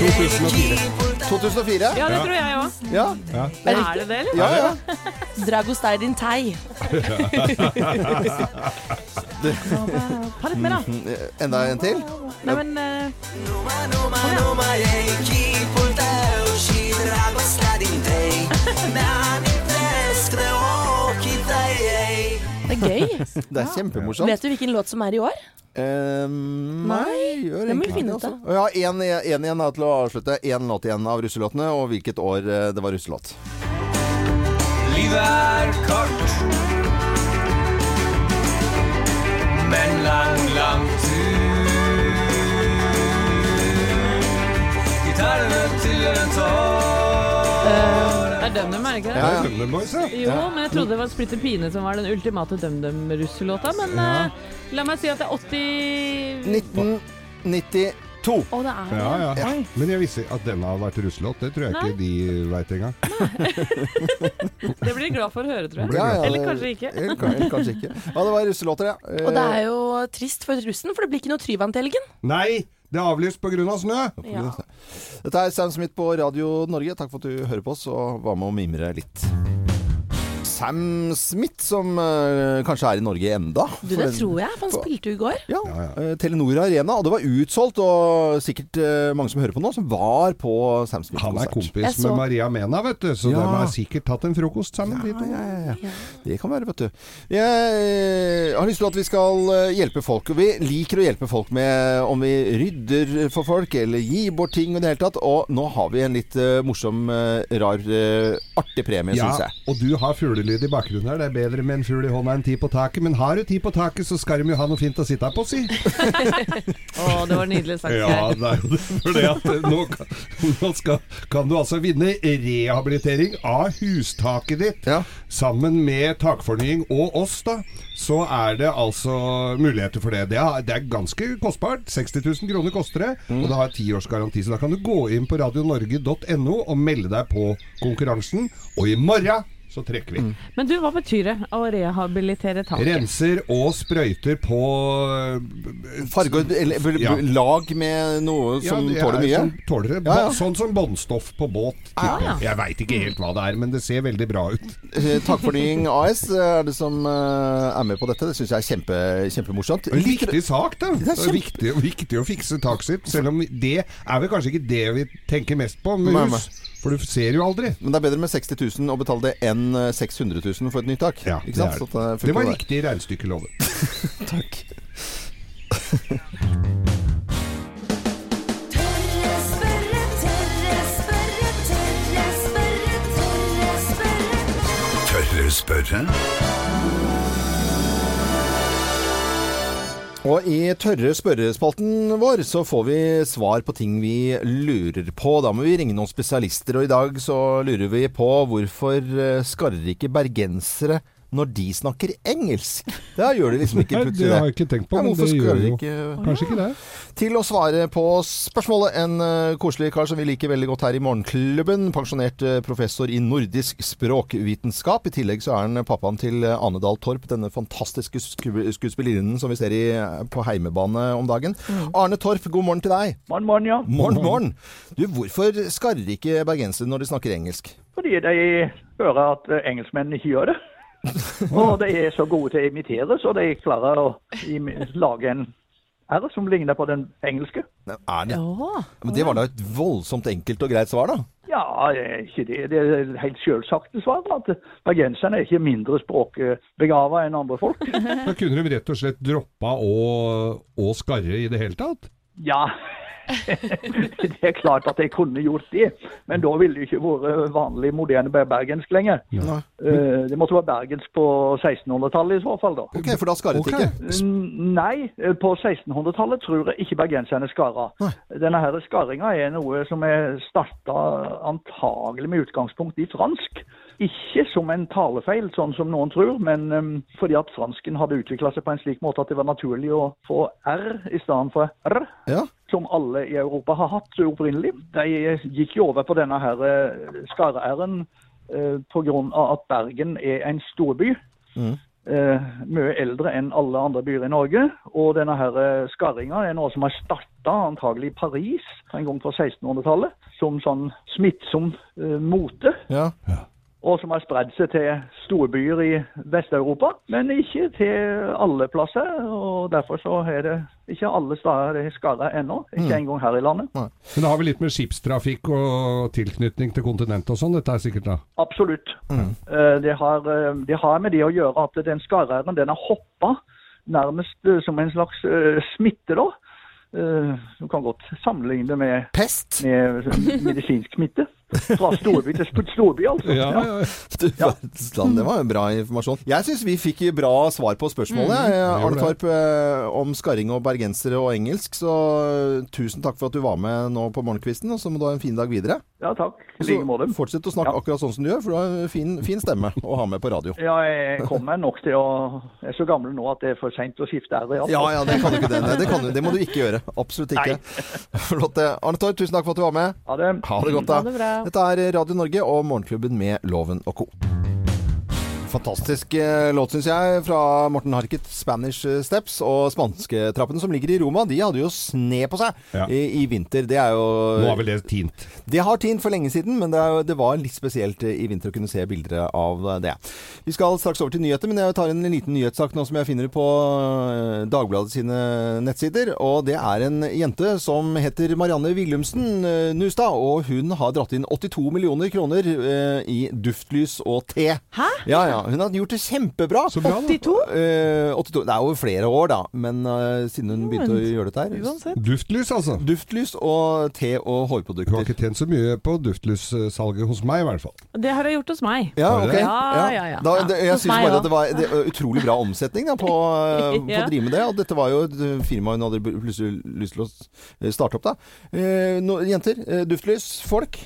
2004. 2004? Ja, det tror jeg òg. Ja. Er det det, eller? Ja, ja. Dragostea din tei. Ta litt mer, da. Eh, Enda en til? Nei, men uh, Det er gøy. Det er kjempemorsomt. Vet du hvilken låt som er i år? Ehm, Nei, gjør det må vi finne ut. Altså. Ja, en, en igjen da, til å avslutte. Én låt igjen av russelåtene, og hvilket år eh, det var russelåt. Livet er kort Men lang, lang tur Gitarene til en tår Det er DumDum, er det ikke det? Ja, ja. DumDum Boys, ja. Jo, men jeg trodde det var Splitter Pine som var den ultimate DumDum-russelåta. Men uh, la meg si at det er 80 1992. Å, det er Ja, ja. Ja. Men jeg visste at den hadde vært russelåt. Det tror jeg Nei. ikke de veit engang. Det blir de glad for å høre, tror jeg. Ja, ja, Eller kanskje ikke. Eller, eller kanskje ikke. Ja, det var russelåter, ja. Og det er jo trist for russen, for det blir ikke noe Tryvann til helgen. Nei! Det er avlyst pga. Av snø! Ja. Dette er Sam Smith på Radio Norge. Takk for at du hører på oss og var med å mimre litt. Sam Smith, som uh, kanskje er i Norge enda. Du, det tror jeg, for han spilte jo i går. Ja, Ja, ja. Uh, Telenor Arena, og det var utsolgt, og sikkert uh, mange som hører på nå, som var på Sam Smith Han er kompis så- med Maria Mena, vet du, så Ja. de har sikkert tatt en frokost sammen, de to. ja, ja, ja. Ja. Det kan være, vet du. Jeg har lyst til at vi skal hjelpe folk. Og vi liker å hjelpe folk med om vi rydder for folk, eller gir bort ting i det hele tatt. Og nå har vi en litt morsom, rar, artig premie, Ja, syns jeg. og du har fuglelyd i bakgrunnen her. Det er bedre med en fugl i hånda enn ti på taket. Men har du ti på taket, så skal de jo ha noe fint å sitte på, si. Å, det var nydelig sagt. Ja, det er jo det. For det at eh, nå, kan, nå skal, kan du altså vinne rehabilitering av hustaket ditt. Ja. Sammen med takfornying og oss, da. Så er det altså muligheter for det. Det er, det er ganske kostbart. 60 000 kroner koster det. Og det har tiårsgaranti. års garanti. Så da kan du gå inn på radionorge.no og melde deg på konkurransen. Og i morgen så trekker vi. Men du, hva betyr det å rehabilitere taket? Renser og sprøyter på eh, Farge og eller, Ja. lag med noe som ja, tåler er mye. Som tåler det. Ja, ja. Sånn som båndstoff på båt. Ah, ja. jeg. Veit ikke helt hva det er, men det ser veldig bra ut. Eh, Takfornying AS er det som eh, er med på dette. Det syns jeg er kjempe, kjempemorsomt. En viktig sak, da. Det er Det er kjempe- viktig, viktig å fikse taket sitt. Selv om det er vel kanskje ikke det vi tenker mest på med Nei, hus. For du ser jo aldri. Men det er bedre med 60 000 å betale det enn eh, 600 000 for et nytt tak. Ja, Ikke det, er Så det. at det var riktig regnestykkeloven. Takk. Tørre spørre, tørre spørre, tørre spørre, Og i tørre spørrespalten vår så får vi svar på ting vi lurer på. Da må vi ringe noen spesialister, og i dag så lurer vi på hvorfor eh, skarrer ikke bergensere når de snakker engelsk? Det gjør de liksom ikke Nei, plutselig det har jeg ikke tenkt på, Ja, men det gjør de jo ikke kanskje ikke det. Til å svare på spørsmålet, en eh, koselig kar som vi liker veldig godt her i Morgenklubben. Pensjonert eh, professor i nordisk språkvitenskap. I tillegg så er han pappaen til eh, Ane Dahl Torp, denne fantastiske sku skuespillerinnen som vi ser i, på heimebane om dagen. Arne Torp, god morgen til deg. Morgen, morgen, ja. Morgen, morgen. Du, hvorfor skarrer ikke bergensere når de snakker engelsk? Fordi de hører at eh, engelskmennene ikke gjør det. Og de er så gode til å imitere, så de klarer å lage en R som ligner på den engelske. Er det? Ja. Men det var da et voldsomt enkelt og greit svar, da. Ja, ikke det. Det er helt selvsagte svar. At bergenserne er ikke mindre språkbegava enn andre folk. Da kunne de rett og slett droppa å, å skarre i det hele tatt? Ja, det er klart at jeg kunne gjort det. Men da ville det ikke vært vanlig moderne bergensk lenger. Eh, Det måtte være bergensk på 1600-tallet i så fall, da. Ok, for da skarret okay. ikke? Nei, eh, på 1600-tallet tror jeg ikke bergenserne skarra. Denne her skaringa er noe som er starta antagelig med utgangspunkt i fransk. Ikke som en talefeil, sånn som noen tror, men um, fordi at fransken hadde utvikla seg på en slik måte at det var naturlig å få R i stedet for R. Ja. Som alle i Europa har hatt opprinnelig. De gikk jo over på denne her eh, skarre-R-en eh, pga. at Bergen er en storby Mm. mye eldre enn alle andre byer i Norge. Og denne her eh, skarringa er noe som har starta antagelig i Paris en gang på 1600-tallet. Som sånn smittsom mote. Ja. Ja. Og som har spredd seg til storbyer i Vest-Europa, men ikke til alle plasser. Og derfor så er det ikke alle steder det er skada ennå. Ikke Mm. engang her i landet. Men det har vel litt med skipstrafikk og tilknytning til kontinentet og sånn, dette er sikkert da? Absolutt. Mm. Det, har, eh, det har med det å gjøre at den skarreiren den har hoppa nærmest eh, som en slags eh, smitte, da. Eh, Du kan godt sammenligne det med, Pest? med medisinsk smitte. Fra storby til storby, altså. Du ja, land, det var en bra informasjon. Jeg syns vi fikk bra svar på spørsmålet, Mm. eh, Arne. Torp, eh, om skarring og bergensere og engelsk. Så eh, tusen takk for at du var med nå på morgenkvisten, og så må du ha en fin dag videre. Ja, takk. I like måte. fortsett å snakke akkurat sånn som du gjør, for du har en fin, fin stemme å ha med på radio. Ja, jeg kommer nok til å Jeg er så gammel nå at det er for seint å skifte R. altså. Ja, ja, det kan du ikke det. Det, kan det må du ikke gjøre. Absolutt ikke. Flott. det. Arne Torp, tusen takk for at du var med. Ha det. Ha det godt, da. Ha det bra. Dette er Radio Norge og Morgenklubben med Loven og co. Fantastisk eh, låt, syns jeg, fra Morten Harket, 'Spanish Steps'. Og spansketrappene som ligger i Roma, de hadde jo sne på seg Ja. i, i vinter. Det er jo Nå har vel det tint? Det har tint for lenge siden, men det, er, det var litt spesielt i vinter å kunne se bilder av det. Vi skal straks over til nyheter, men jeg tar en liten nyhetssak nå som jeg finner på eh, Dagbladet sine nettsider. Og det er en jente som heter Marianne Willumsen eh, Nustad, og hun har dratt inn 82 millioner kroner eh, i duftlys og te. Hæ? Ja, ja. Hun har gjort det kjempebra. Så bra, da. 82? Eh, 82? Det er jo flere år, da, men eh, siden hun begynte å gjøre dette her. Duftlys, altså? Duftlys og te og hårprodukter. Du har ikke tjent så mye på duftlyssalget hos meg, i hvert fall. Det har jeg gjort hos meg. Ja, Har du ok. det? Ja, ja, ja. Da, det, jeg Hos syns meg bare også. at det var det utrolig bra omsetning da, på, eh, på Ja. å drive med det. Og dette var jo et eh, firma hun hadde plutselig lyst til å s- starte opp. da. Eh, no, jenter, eh, duftlys, folk.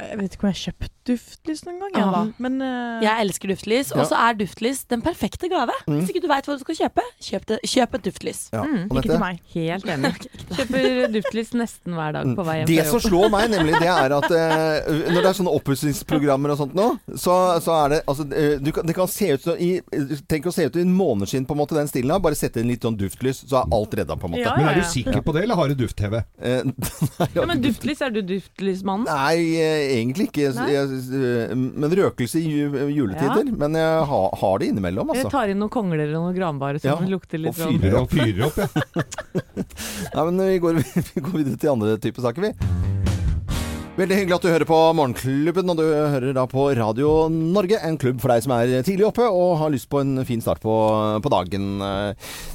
Jeg vet ikke om jeg har kjøpt duftlys noen gang, jeg. Men uh... Jeg elsker duftlys, og så er duftlys den perfekte gave. Hvis ikke du veit hva du skal kjøpe, kjøp, det, kjøp et duftlys. Ja. Mm, ikke til meg. Helt enig. Kjøper duftlys nesten hver dag på vei hjem Det som slår meg, nemlig, det er at uh, når det er sånne oppussingsprogrammer og sånt nå, så, så er det altså eh, du Det kan se ut som i Tenk å se ut i en måneskinn, på en måte, den stilen her. Bare sette inn litt sånn duftlys, så er alt redda, på en måte. Ja, Men ja, er du sikker på det, eller har du duft-TV? Uh, Ja, men duftlys, er du duftlysmannen? Nei, egentlig ikke. Jeg, eh, men røkelse i juletider. Ja. Men jeg ha, har det innimellom, Jeg altså. tar inn noen kongler og noen granbare som Ja, lukter litt og sånn fyrer Og fyrer opp, ja. Nei, men vi går, vi går videre til andre typer saker, vi. Veldig hyggelig at du hører på Morgenklubben, og du hører da på Radio Norge. En klubb for deg som er tidlig oppe og har lyst på en fin start på, på dagen.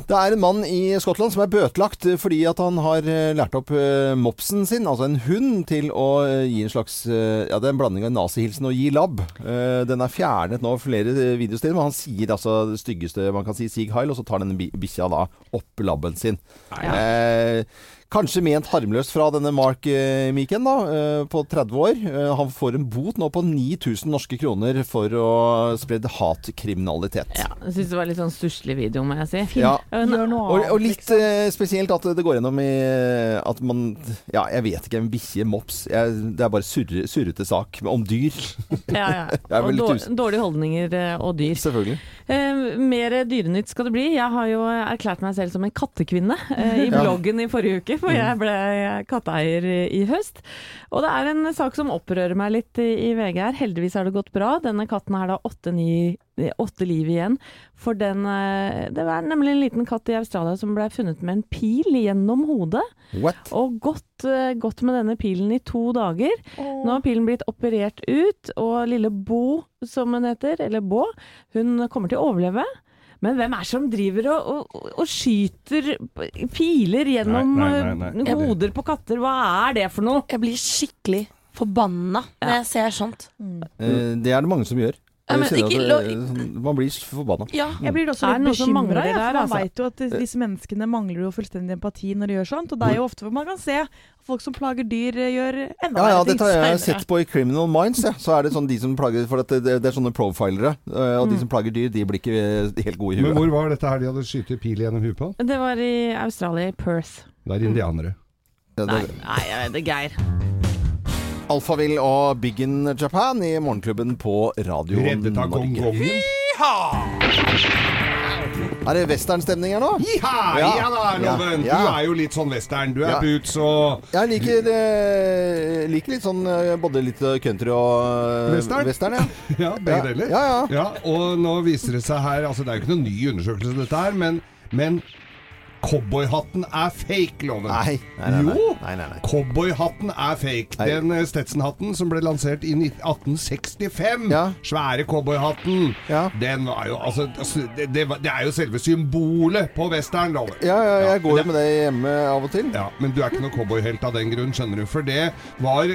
Det er en mann i Skottland som er bøtelagt fordi at han har lært opp eh, mopsen sin, altså en hund, til å eh, gi en slags eh, Ja, det er en blanding av nazihilsen og gi labb. Eh, Den er fjernet nå flere videosteder, men han sier altså det styggeste man kan si, Sig Heil, og så tar denne bi- bikkja da opp labben sin. Eh, Kanskje ment harmløst fra denne Mark eh, Meeken, da, eh, på 30 år. Eh, Han får en bot nå på 9000 norske kroner for å spredd hatkriminalitet. Ja, jeg syns det var litt sånn stusslig video, må jeg si. Ja. Gjør Og, og litt eh, spesielt at det går gjennom i at man Ja, jeg vet ikke. En bikkje, mops. Jeg, det er bare surre, surrete sak om dyr. Ja, ja. Og dårlige holdninger og dyr. Selvfølgelig. Eh, mer dyrenytt skal det bli. Jeg har jo erklært meg selv som en kattekvinne eh, i Ja. bloggen i forrige uke, for jeg ble katteeier i, høst. Og det er en sak som opprører meg litt i, i VG her. Heldigvis har det gått bra. Denne katten har da åtte, liv igjen. For den eh, Det var nemlig en liten katt i Australia som ble funnet med en pil gjennom hodet. What? Og gått, eh, gått med denne pilen i to dager. Nå har pilen blitt operert ut, og lille Bo, som hun heter, eller Bå, hun kommer til å overleve. Men hvem er det som driver og, og, og skyter piler gjennom Nei, nei, nei, nei. eh, hoder på katter? Hva er det for noe? Jeg blir skikkelig forbanna når jeg ser sånt. Mm. Det er det mange som gjør. Ja, men Jeg ikke lo- det- sånn- man blir forbanna. Jeg blir også Er litt bekymra, ja, man altså? veit jo at disse menneskene mangler jo fullstendig empati når de gjør sånt. Og det er jo ofte hvor man kan se at folk som plager dyr, eh, gjør enda Ja, ja, verre dette har jeg sett på i Criminal Minds. Ja. Så er det sånn de som plager For at det, det er sånne profilere. eh, Og de Mm. som plager dyr, de blir ikke eh, helt gode i Men huet. hvor var dette her de hadde skutt pil gjennom huet på? Det var i Australia, i Perth. Det er indianere. Ja, det- Nei, nei, jeg vet det, Geir. Alfavill og Big in Japan i Morgenklubben på Radio Reddet av Norge. gongongen. Er det westernstemning her nå? Jiha! Ja, da, Loven. Ja, Du er jo litt sånn western. Du er Ja. boots og Jeg liker, eh, liker litt sånn eh, både litt country og eh, Western? western ja. Ja, begge Ja. deler. Ja, ja. Og nå viser det seg her Altså, det er jo ikke noen ny undersøkelse, dette her, men, men Cowboyhatten er fake, Loven. Nei, nei, nei. Jo! Nei, nei, nei. Cowboyhatten er fake. Den eh, Stetson-hatten som ble lansert i 1865, ja. svære cowboyhatten, den var jo altså, altså det, det, er jo selve symbolet på western, Loven. Ja, ja, jeg går jo med det hjemme av og til. Ja, Men du er ikke noen cowboyhelt av den grunn, skjønner du. For det var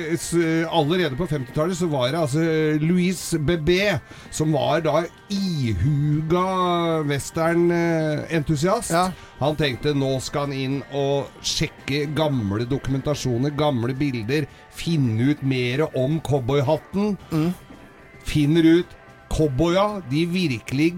Allerede på 50-tallet så var det altså Louise Bebé som var da ihuga western-entusiast. Han tenkte nå skal han inn og sjekke gamle dokumentasjoner, gamle bilder, finne ut mer om cowboyhatten. Finner ut Cowboya, de virkelig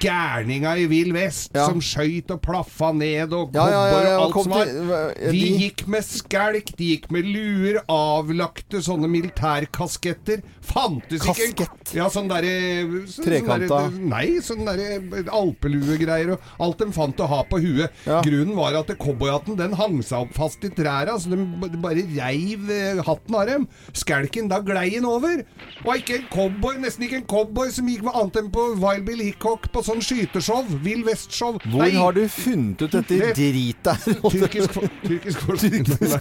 gærninga i Vill Vest, som skøyt og plaffa ned, og Ja, ja, ja, cowboy ja, og alt som var. De de- gikk med skjelk, de gikk med luer, avlagte sånne militærkasketter. Fantes ikke Ja, sånn derre så- sånn Trekanta. derre- Nei, sånn derre alpeluegreier og alt de fant å ha på huet. Grunnen var at cowboyhatten den hang seg opp fast i træra, så de bare reiv eh, hatten av dem. Skjelken, da glei den over. Og ikke en cowboy, nesten ikke en cowboy som gikk med annet enn på Wild Bill Hickok på sånn skyteshow. Vill Vest-show. Hvor Nei. har du funnet ut dette dritet drit der? Tyrkisk, tyrkisk forskning. Nei,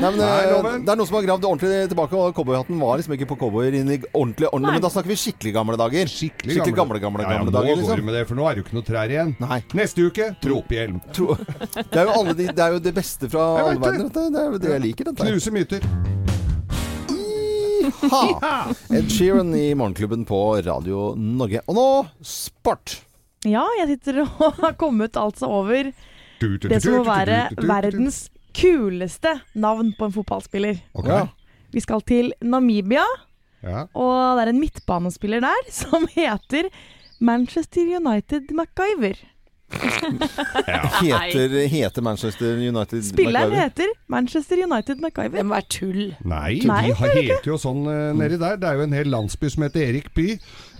men, Nei, eh, loven. det er noen som har gravd ordentlig tilbake, og cowboyhatten var liksom ikke på cowboyer inn i ordentlig, ordentlig Men da snakker vi skikkelig gamle dager. Skikkelig, gamle, gamle, ja, ja, gamle nå går vi med det, for nå er det jo ikke noe trær igjen. Neste uke tropehjelm. Tro- Det er, de, det er jo det beste fra alle verdener. Det er jo det jeg liker. Knuse myter. Ha! Ed Sheeran i Morgenklubben på Radio Norge. Og nå sport! Ja, jeg sitter og har kommet altså over det som må være verdens kuleste navn på en fotballspiller. Okay. Ja. Vi skal til Namibia, Ja. og det er en midtbanespiller der som heter Manchester United MacGyver. Heter, heter Manchester United Spilleren MacGyver? heter Manchester United MacGyver. Det må være tull. Nei, Nei, de har, er heter jo sånn eh, nedi der. Det er jo en hel landsby som heter Erik by.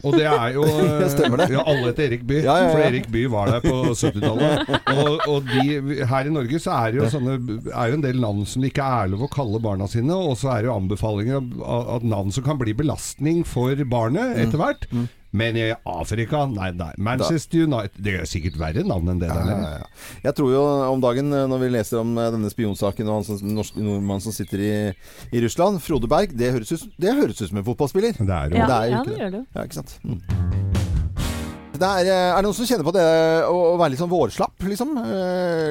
Og det er jo eh, Stemmer det. Ja, alle heter Erik by. Ja, ja, ja. For Erik by var der på 70-tallet. Og, og de, her i Norge så er det jo sånne er jo en del navn som det ikke er lov å kalle barna sine. Og så er det jo anbefalinger av, av navn som kan bli belastning for barnet etter hvert. Men i Afrika, nei, nei. Manchester United Det er sikkert verre navn enn det der. Ja, ja, ja. Jeg tror jo om dagen, eh, når vi leser om eh, denne spionsaken og han som, norsk nordmann som sitter i, i Russland, Frode Berg, det høres ut, det høres ut som en fotballspiller. Det er jo Ja, det er jo ja, ikke det gjør det. Ja, ikke sant. Mm. Det er, eh, er det noen som kjenner på det å, å være litt sånn vårslapp, liksom? Eh,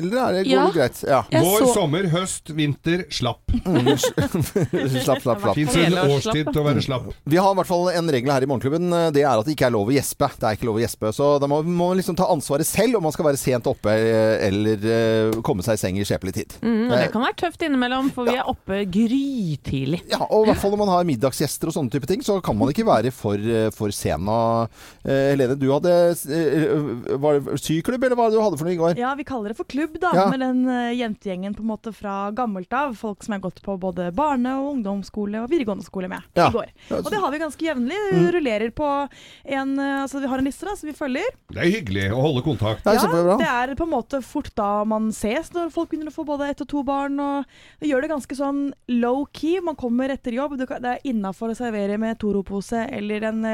Eller er det, går Ja. det greit? Ja. Vår, sommer, høst, vinter, slapp. Mm, slapp, slapp, slapp. Fins en årstid til å være slapp. Vi har i hvert fall en regel her i Morgenklubben. eh, Det er at det ikke er lov å gjespe. Det er ikke lov å gjespe, Så da må man liksom ta ansvaret selv om man skal være sent oppe eh, eller eh, komme seg i seng i skjepelig tid. Mm, og det kan være tøft innimellom, for vi er oppe grytidlig. Ja, og i hvert fall når man har middagsgjester og sånne type ting, så kan man ikke være for, eh, for sen. Og, eh, Helene, du hadde eh, var det syklubb, eller hva var det du hadde for noe i går? Ja, vi kaller det for klubb, da. Ja. Med den eh, jentegjengen på en måte fra gammelt av. Folk som har gått på både barne- og ungdomsskole og videregående skole med Ja. i går. Og det har vi ganske jevnlig. Vi Mm. Rullerer på en eh, Altså, vi har en liste da, som vi følger. Det er hyggelig å holde kontakt. Ja, det er på en måte fort da man ses, når folk begynner å få både ett og to barn. Og vi gjør det ganske sånn low-key. Man kommer etter jobb, det er innafor å servere med Toro-pose eller en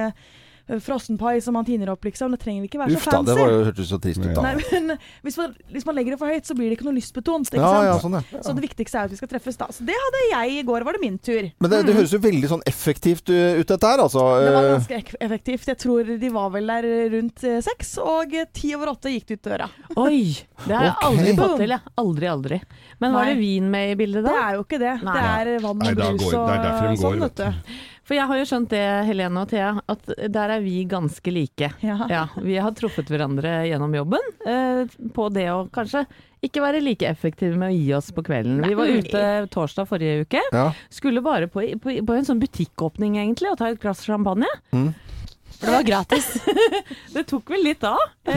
frossenpai som man tiner opp, liksom. Det trenger ikke være Uff så da, fancy. det var jo hørtes så trist ut da. Nei, men hvis man, hvis man legger det for høyt, så blir det ikke noe lystbetont. Ikke Ja, sant? ja, sånn, ja. Så det viktigste er at vi skal treffes da. Så det hadde jeg i går, var det min tur. Men det, det høres jo veldig sånn effektivt uh, ut dette her, altså. Det var Eh, ganske effektivt. Jeg tror de var vel der rundt eh, seks, og eh, ti over åtte gikk de ut døra. Oi! Det har jeg okay. aldri fått til. Jeg. Aldri, aldri. Men var Nei. det vin med i bildet da? Det er jo ikke det. Nei. Det er vann og brus og sånn, vet du. For jeg har jo skjønt det, Helene og Thea, at der er vi ganske like. Ja. vi har truffet hverandre gjennom jobben eh, på det å kanskje ikke være like effektive med å gi oss på kvelden. Vi var ute torsdag forrige uke. Ja. Skulle bare på, på, på en sånn butikkåpning egentlig, og ta et glass champagne. Mm. For det var gratis. det tok vel litt av.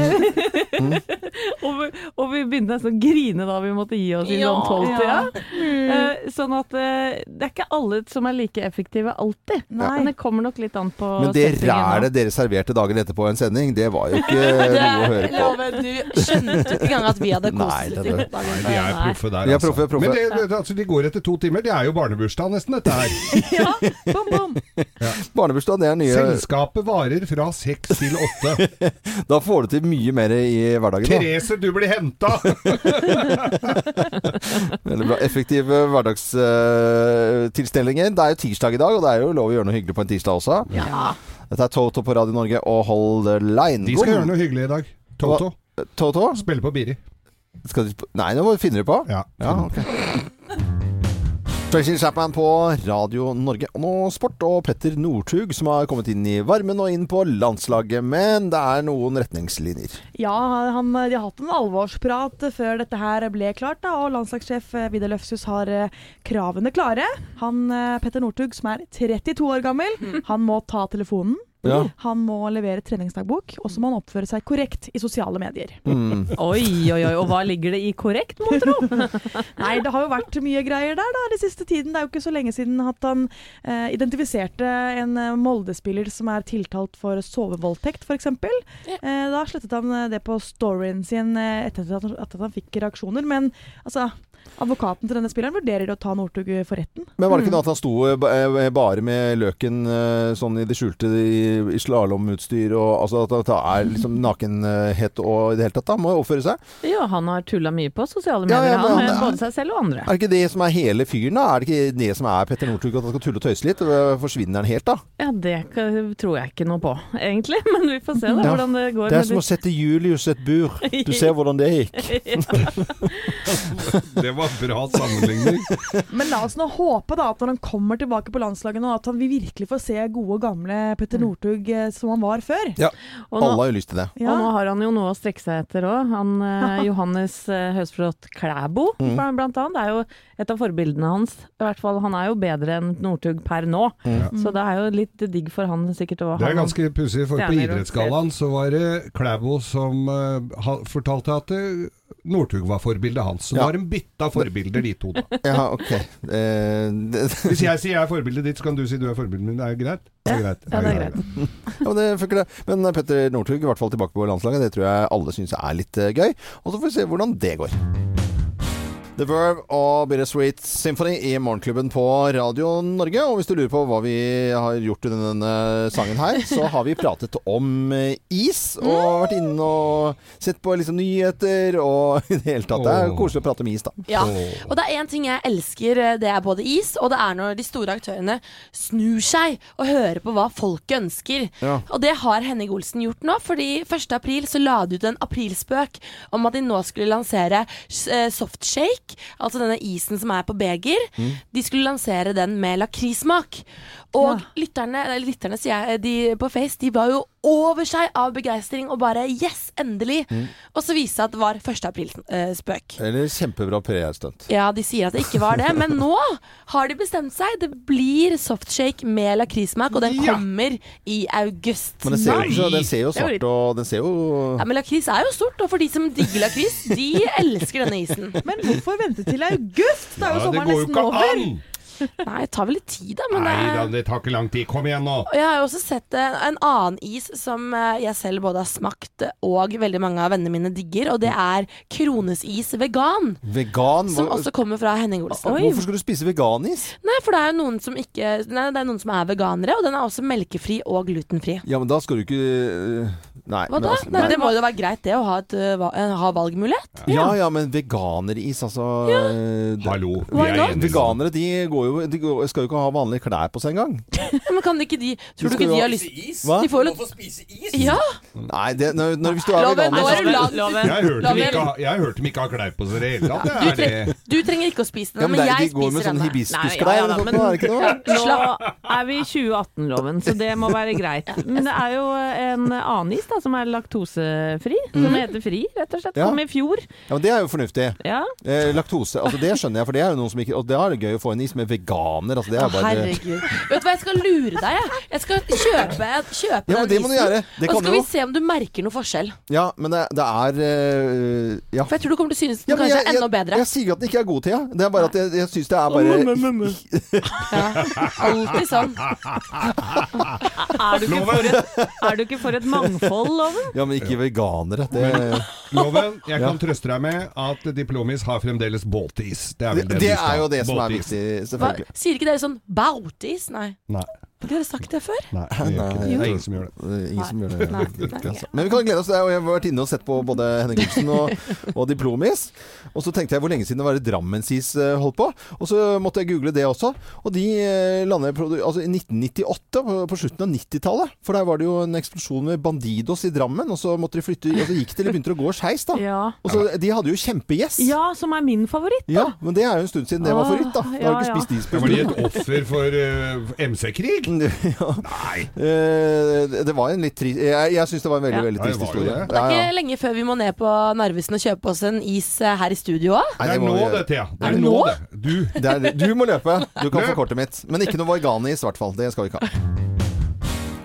og, vi, og vi begynte nesten å grine da vi måtte gi oss i Ja. sånn tolvtida. Ja. Eh, sånn at eh, det er ikke alle som er like effektive alltid. Nei. Men det kommer nok litt an på Men det rælet dere serverte dagen etterpå en sending, det var jo ikke noe å høre på. Loven, du skjønte ikke engang at vi hadde kost oss. De er proffe der, er altså. proffe, proffe. Men det, det, altså, de går etter to timer. Det er jo barnebursdag nesten, dette her. Bom, bom. Barnebursdag, det er nye Selskapet varer fra seks til åtte. Da får du til mye mer i hverdagen. da. Therese, du blir henta! Veldig bra. Effektive hverdagstilstelninger. det er jo tirsdag i dag, og det er jo lov å gjøre noe hyggelig på en tirsdag også. Dette er Toto på Radio Norge og Hold the Line. De skal gjøre noe hyggelig i dag. Toto. Toto? Spille på Biri. Skal de, sp- nei, nå finner du på? Ja. ok. Tracy Chapman på Radio Norge. Og nå sport og Petter Northug som har kommet inn i varmen og inn på landslaget. Men det er noen retningslinjer. Ja, han, de har hatt en alvorsprat før dette her ble klart, da, og landslagssjef Vidar Løfshus har eh, kravene klare. Han, eh, Petter Northug, som er 32 år gammel, han må ta telefonen. Ja. Han må levere treningsdagbok, og så må han oppføre seg korrekt i sosiale medier. Mm. Oi, oi, oi. Og hva ligger det i korrekt, mon tro? Nei, det har jo vært mye greier der da, den siste tiden. Det er jo ikke så lenge siden at han eh, identifiserte en eh, Molde-spiller som er tiltalt for sovevoldtekt, f.eks. Eh, da slettet han eh, det på storyen sin eh, etter at, han- at han fikk reaksjoner. Men altså, advokaten til denne spilleren vurderer å ta Northug for retten. Men var det ikke noe at han sto eh, ba- bare med løken eh, sånn i det skjulte i, slalåmutstyr og altså at det er liksom nakenhet og i det hele tatt da? Må jo oppføre seg? Ja, han har tulla mye på sosiale Ja, medier, ja, men han, han med både seg selv og andre. Er det ikke det som er hele fyren, da? Er det ikke det som er Petter Northug, at han skal tulle og tøyse litt? Forsvinner han helt, da? Ja, det tror jeg ikke noe på, egentlig. Men vi får se da, Ja. hvordan det går. Det er med som å sette Julius et bur. Du ser hvordan det gikk. Det var bra sammenligning. Men la oss nå håpe da at når han kommer tilbake på landslaget nå, at han vi virkelig får se gode, gamle Petter Northug eh, som han var før. Ja, Og nå- alle har jo lyst til det. Og nå har han jo noe å strekke seg etter òg. Han eh, Johannes eh, Høsflot Klæbo, Mm. blant annet, er jo et av forbildene hans. I hvert fall, Han er jo bedre enn Northug per nå, Mm. så det er jo litt digg for han sikkert å Det er ganske pussig, for på Idrettsgallaen så var det Klæbo som eh, fortalte at eh, Northug var forbildet hans. Så Ja. nå har de bytta forbilder, de to, da. Ja, ok. Eh, det, Hvis jeg sier jeg er forbildet ditt, så kan du si du er forbildet mitt. Det er greit? Det er greit. Ja, det er greit. ja, men det funker det. Men Petter Northug i hvert fall tilbake på landslaget. Det tror jeg alle syns er litt eh, gøy. Og så får vi se hvordan det går. The Verve og Bittersweet Symphony i Morgenklubben på Radio Norge. Og hvis du lurer på hva vi har gjort under denne sangen her, så har vi pratet om eh, is. Og vært inne og sett på liksom nyheter og i det hele tatt. Det er koselig å prate om is, da. Ja, og det er én ting jeg elsker, eh, det er både is, og det er når de store aktørene snur seg og hører på hva folket ønsker. Ja. Og det har Henning Olsen gjort nå, fordi 1. april så la de ut en aprilspøk om at de nå skulle lansere eh, softshake, altså denne isen som er på beger. Mm. De skulle lansere den med lakrismak. Og lytterne, eller lytterne sier jeg, de på Face, de var jo over seg av begeistring og bare yes, endelig. Mm. Og så viste det seg at det var 1. april-spøk. Eller kjempebra PR-stunt. Ja, de sier at det ikke var det, men nå har de bestemt seg. Det blir softshake med lakrismak, og den Ja. kommer i august. Men den ser, jo, den ser jo Det svart og Den ser jo Ja, men lakris er jo stort, og for de som digger lakris, de elsker denne isen. Men hvorfor vente til august? Da er jo Ja, det sommeren går jo nesten ikke over. an! Nei, det tar vel litt tid, da. Men Nei det da, er det tar ikke lang tid. Kom igjen nå. jeg har jo også sett en, en annen is som eh, jeg selv både har smakt og veldig mange av vennene mine digger, og det er kronesis vegan. Vegan? Som også kommer fra Henning Olsen. Hvorfor skal du spise veganis? Nei, for det er jo noen som ikke Nei, det er noen som er veganere, og den er også melkefri og glutenfri. Ja, men da skal du ikke Nei. Hva men da? altså- Nei, det må jo være greit, det, å ha, et, eh, ha valgmulighet. Ja ja, men veganeris, altså ja. det- Hallo, vi er enige. Veganere de, går jo, de går, skal jo ikke ha vanlige klær på seg engang. Ja, men kan ikke de Tror du ikke de har lyst Hva? De får jo Ja! Nei, det, når, når, hvis du er Loven, nå er du la... Jeg hørte dem ikke, ha- jeg hørte ikke ha klær på seg i det hele tatt. Du, er tre, du trenger ikke å spise den, ja, men men er- jeg De går med spiser denne. hibiskusklær ja, eller noe sånt, er det ikke noe? Nå er vi i 2018-loven, så det må være greit. Men det er jo en annen is da, som er laktosefri, som heter Fri, rett og slett. Ja. Kom i fjor. Ja, men Det er jo fornuftig. Ja. Eh, laktose, altså det skjønner jeg, for det er jo noen som ikke Og det er gøy å få en is med veganer. Altså det er bare herregud. Vet du hva, jeg skal lure deg, jeg. Jeg skal kjøpe, kjøpe Ja, den det isen. og så skal vi se om du merker noe forskjell. Ja, men det, det er uh, Ja. For jeg tror du kommer til å synes den Ja, kanskje jeg, er enda bedre. Jeg, jeg sier jo at den ikke er god Thea. Det er bare at jeg, jeg syns det er bare Alltid sånn. Er du, ikke for et, er du ikke for et mangfold, Loven? Ja, men ikke veganere. Det, Loven, jeg Ja. kan trøste deg med at Diplomis har fremdeles båtis. Det er vel det, det, det er jo det som er viktig, Hva, sier ikke dere sånn bautis? Nei. Nei. Har dere sagt det før? Nei, det, det. det er ingen som gjør det. Det Ingen som gjør det. Nei. Men vi kan glede oss. Jeg har vært inne og sett på både Henning Olsen og, og Diplomis. Og så tenkte jeg hvor lenge siden det var Drammensis eh, holdt på. Og så måtte jeg google det også. Og de eh, landet i altså, i 1998, på, slutten av 90-tallet. For der var det jo en eksplosjon med Bandidos i Drammen. Og så måtte de flytte Og så gikk det, eller begynte det å gå skeis, da. Ja. Og så, de hadde jo kjempegjess. ja, som er min favoritt. Ja, men det er jo en stund siden det var favoritt, da. Da har du ikke spist is Ja, på var de et offer for uh, MC-krig? ja. Nei. Eh, det- var en litt trist Jeg, jeg syns det var en veldig, Ja. veldig trist historie. det. Det er Ja, ja. ikke lenge før vi må ned på Narvesen og kjøpe oss en is eh, her i studio òg. Det, Det er nå det, Thea. Det Er er det nå det. Du. Det er, du må løpe. Du kan få kortet mitt. Men ikke noe veganis, i hvert fall. Det skal vi ikke ha.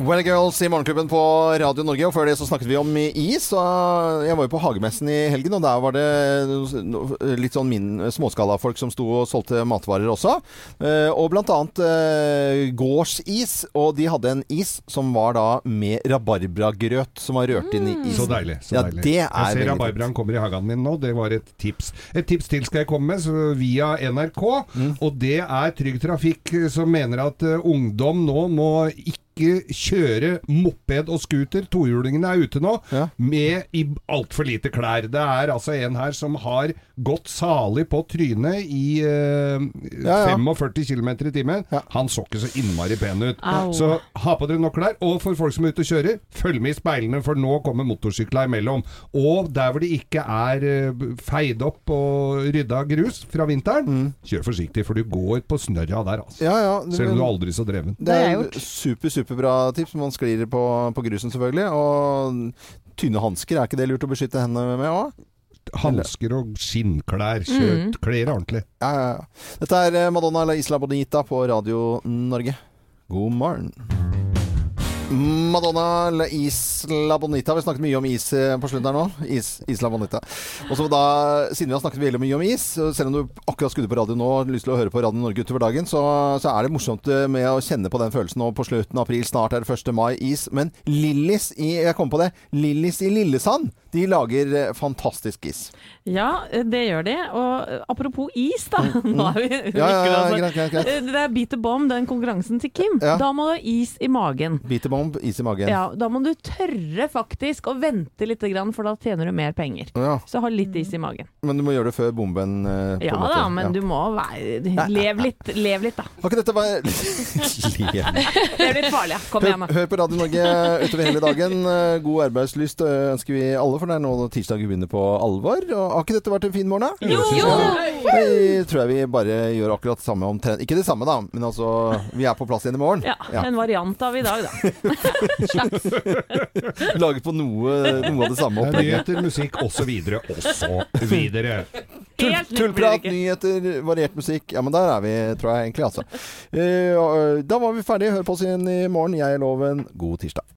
Well Girls i Morgenklubben på Radio Norge, og før det så snakket vi om is. Og jeg var jo på Hagemessen i helgen, og der var det litt sånn min, småskalafolk som sto og solgte matvarer også. Eh, og blant annet eh, gårdsis, og de hadde en is som var da med rabarbragrøt som var rørt inn i isen. Så deilig. Så Ja, deilig. det er jeg ser rabarbraen kommer i hagen min nå. Det var et tips. Et tips til skal jeg komme med så via NRK. Mm. Og det er Trygg Trafikk eh, som mener at ungdom nå må ikke kjøre moped og scooter, tohjulingene er ute nå, Ja. med i altfor lite klær. Det er altså en her som har gått salig på trynet i eh, Ja, ja. 45 km i timen. Ja. Han så ikke så innmari pen ut. Au. Så ha på dere nok klær. Og for folk som er ute og kjører, følg med i speilene, for nå kommer motorsykla imellom. Og der hvor det ikke er eh, feid opp og rydda grus fra vinteren, kjør forsiktig, for du går på snørra der, altså. Mm. Ja, ja, det- Selv om du er aldri så dreven. Det er har super, jo super, superbra tips. Man sklir på, på grusen, selvfølgelig. Og tynne hansker, er ikke det lurt å beskytte hendene med òg? Hansker og skinnklær. Kjøp klær ordentlig. Ja, ja, ja. Dette er eh, Madonna La Isla Bonita på Radio Norge. God morgen. Madonna La Isla Bonita. Vi snakket mye om is eh, på slutten her nå. Is, Isla Bonita. Og så da, Siden vi har snakket veldig mye om is, selv om du akkurat skrudde på radio nå og lyst til å høre på Radio Norge utover dagen, så, så er det morsomt eh, med å kjenne på den følelsen nå på slutten av april. Snart er det 1. mai. Is. Men Lillis i Jeg kom på det. Lillis i Lillesand. De lager eh, fantastisk is. Ja, det gjør de. Og eh, apropos is, da. Nå er vi Mm, Ja, ja, ja, greit, greit, greit. Eh, Det er beat the bomb, den konkurransen til Kim. Ja. Da må du ha is i magen. Beat the bomb, is i magen. Ja, Da må du tørre faktisk å vente litt, for da tjener du mer penger. Ja, Så ha litt is i magen. Men du må gjøre det før bomben. eh, Ja måte. da, men du må være Lev litt, lev litt, da. Har ikke dette vært Lev. Det er litt farlig, ja. Kom igjen, da. hør på Radio Norge utover hele dagen. Eh, God arbeidslyst eh, ønsker vi alle, for det er nå tirsdag vi begynner på alvor. Og har ikke dette vært en fin morgen, da? Jo! Det tror jeg vi bare gjør akkurat samme omtrent. Ikke det samme, da, men altså Vi er på plass igjen i morgen. Ja, En variant av i dag, da. Laget på noe, noe av det samme Det opplegget. Nyheter, musikk osv. osv. videre. Tullprat, nyheter, variert musikk. Ja, men der er vi, tror jeg egentlig, altså. Eh, Da var vi ferdige. Hør på oss igjen i morgen. Jeg er Loven. God tirsdag.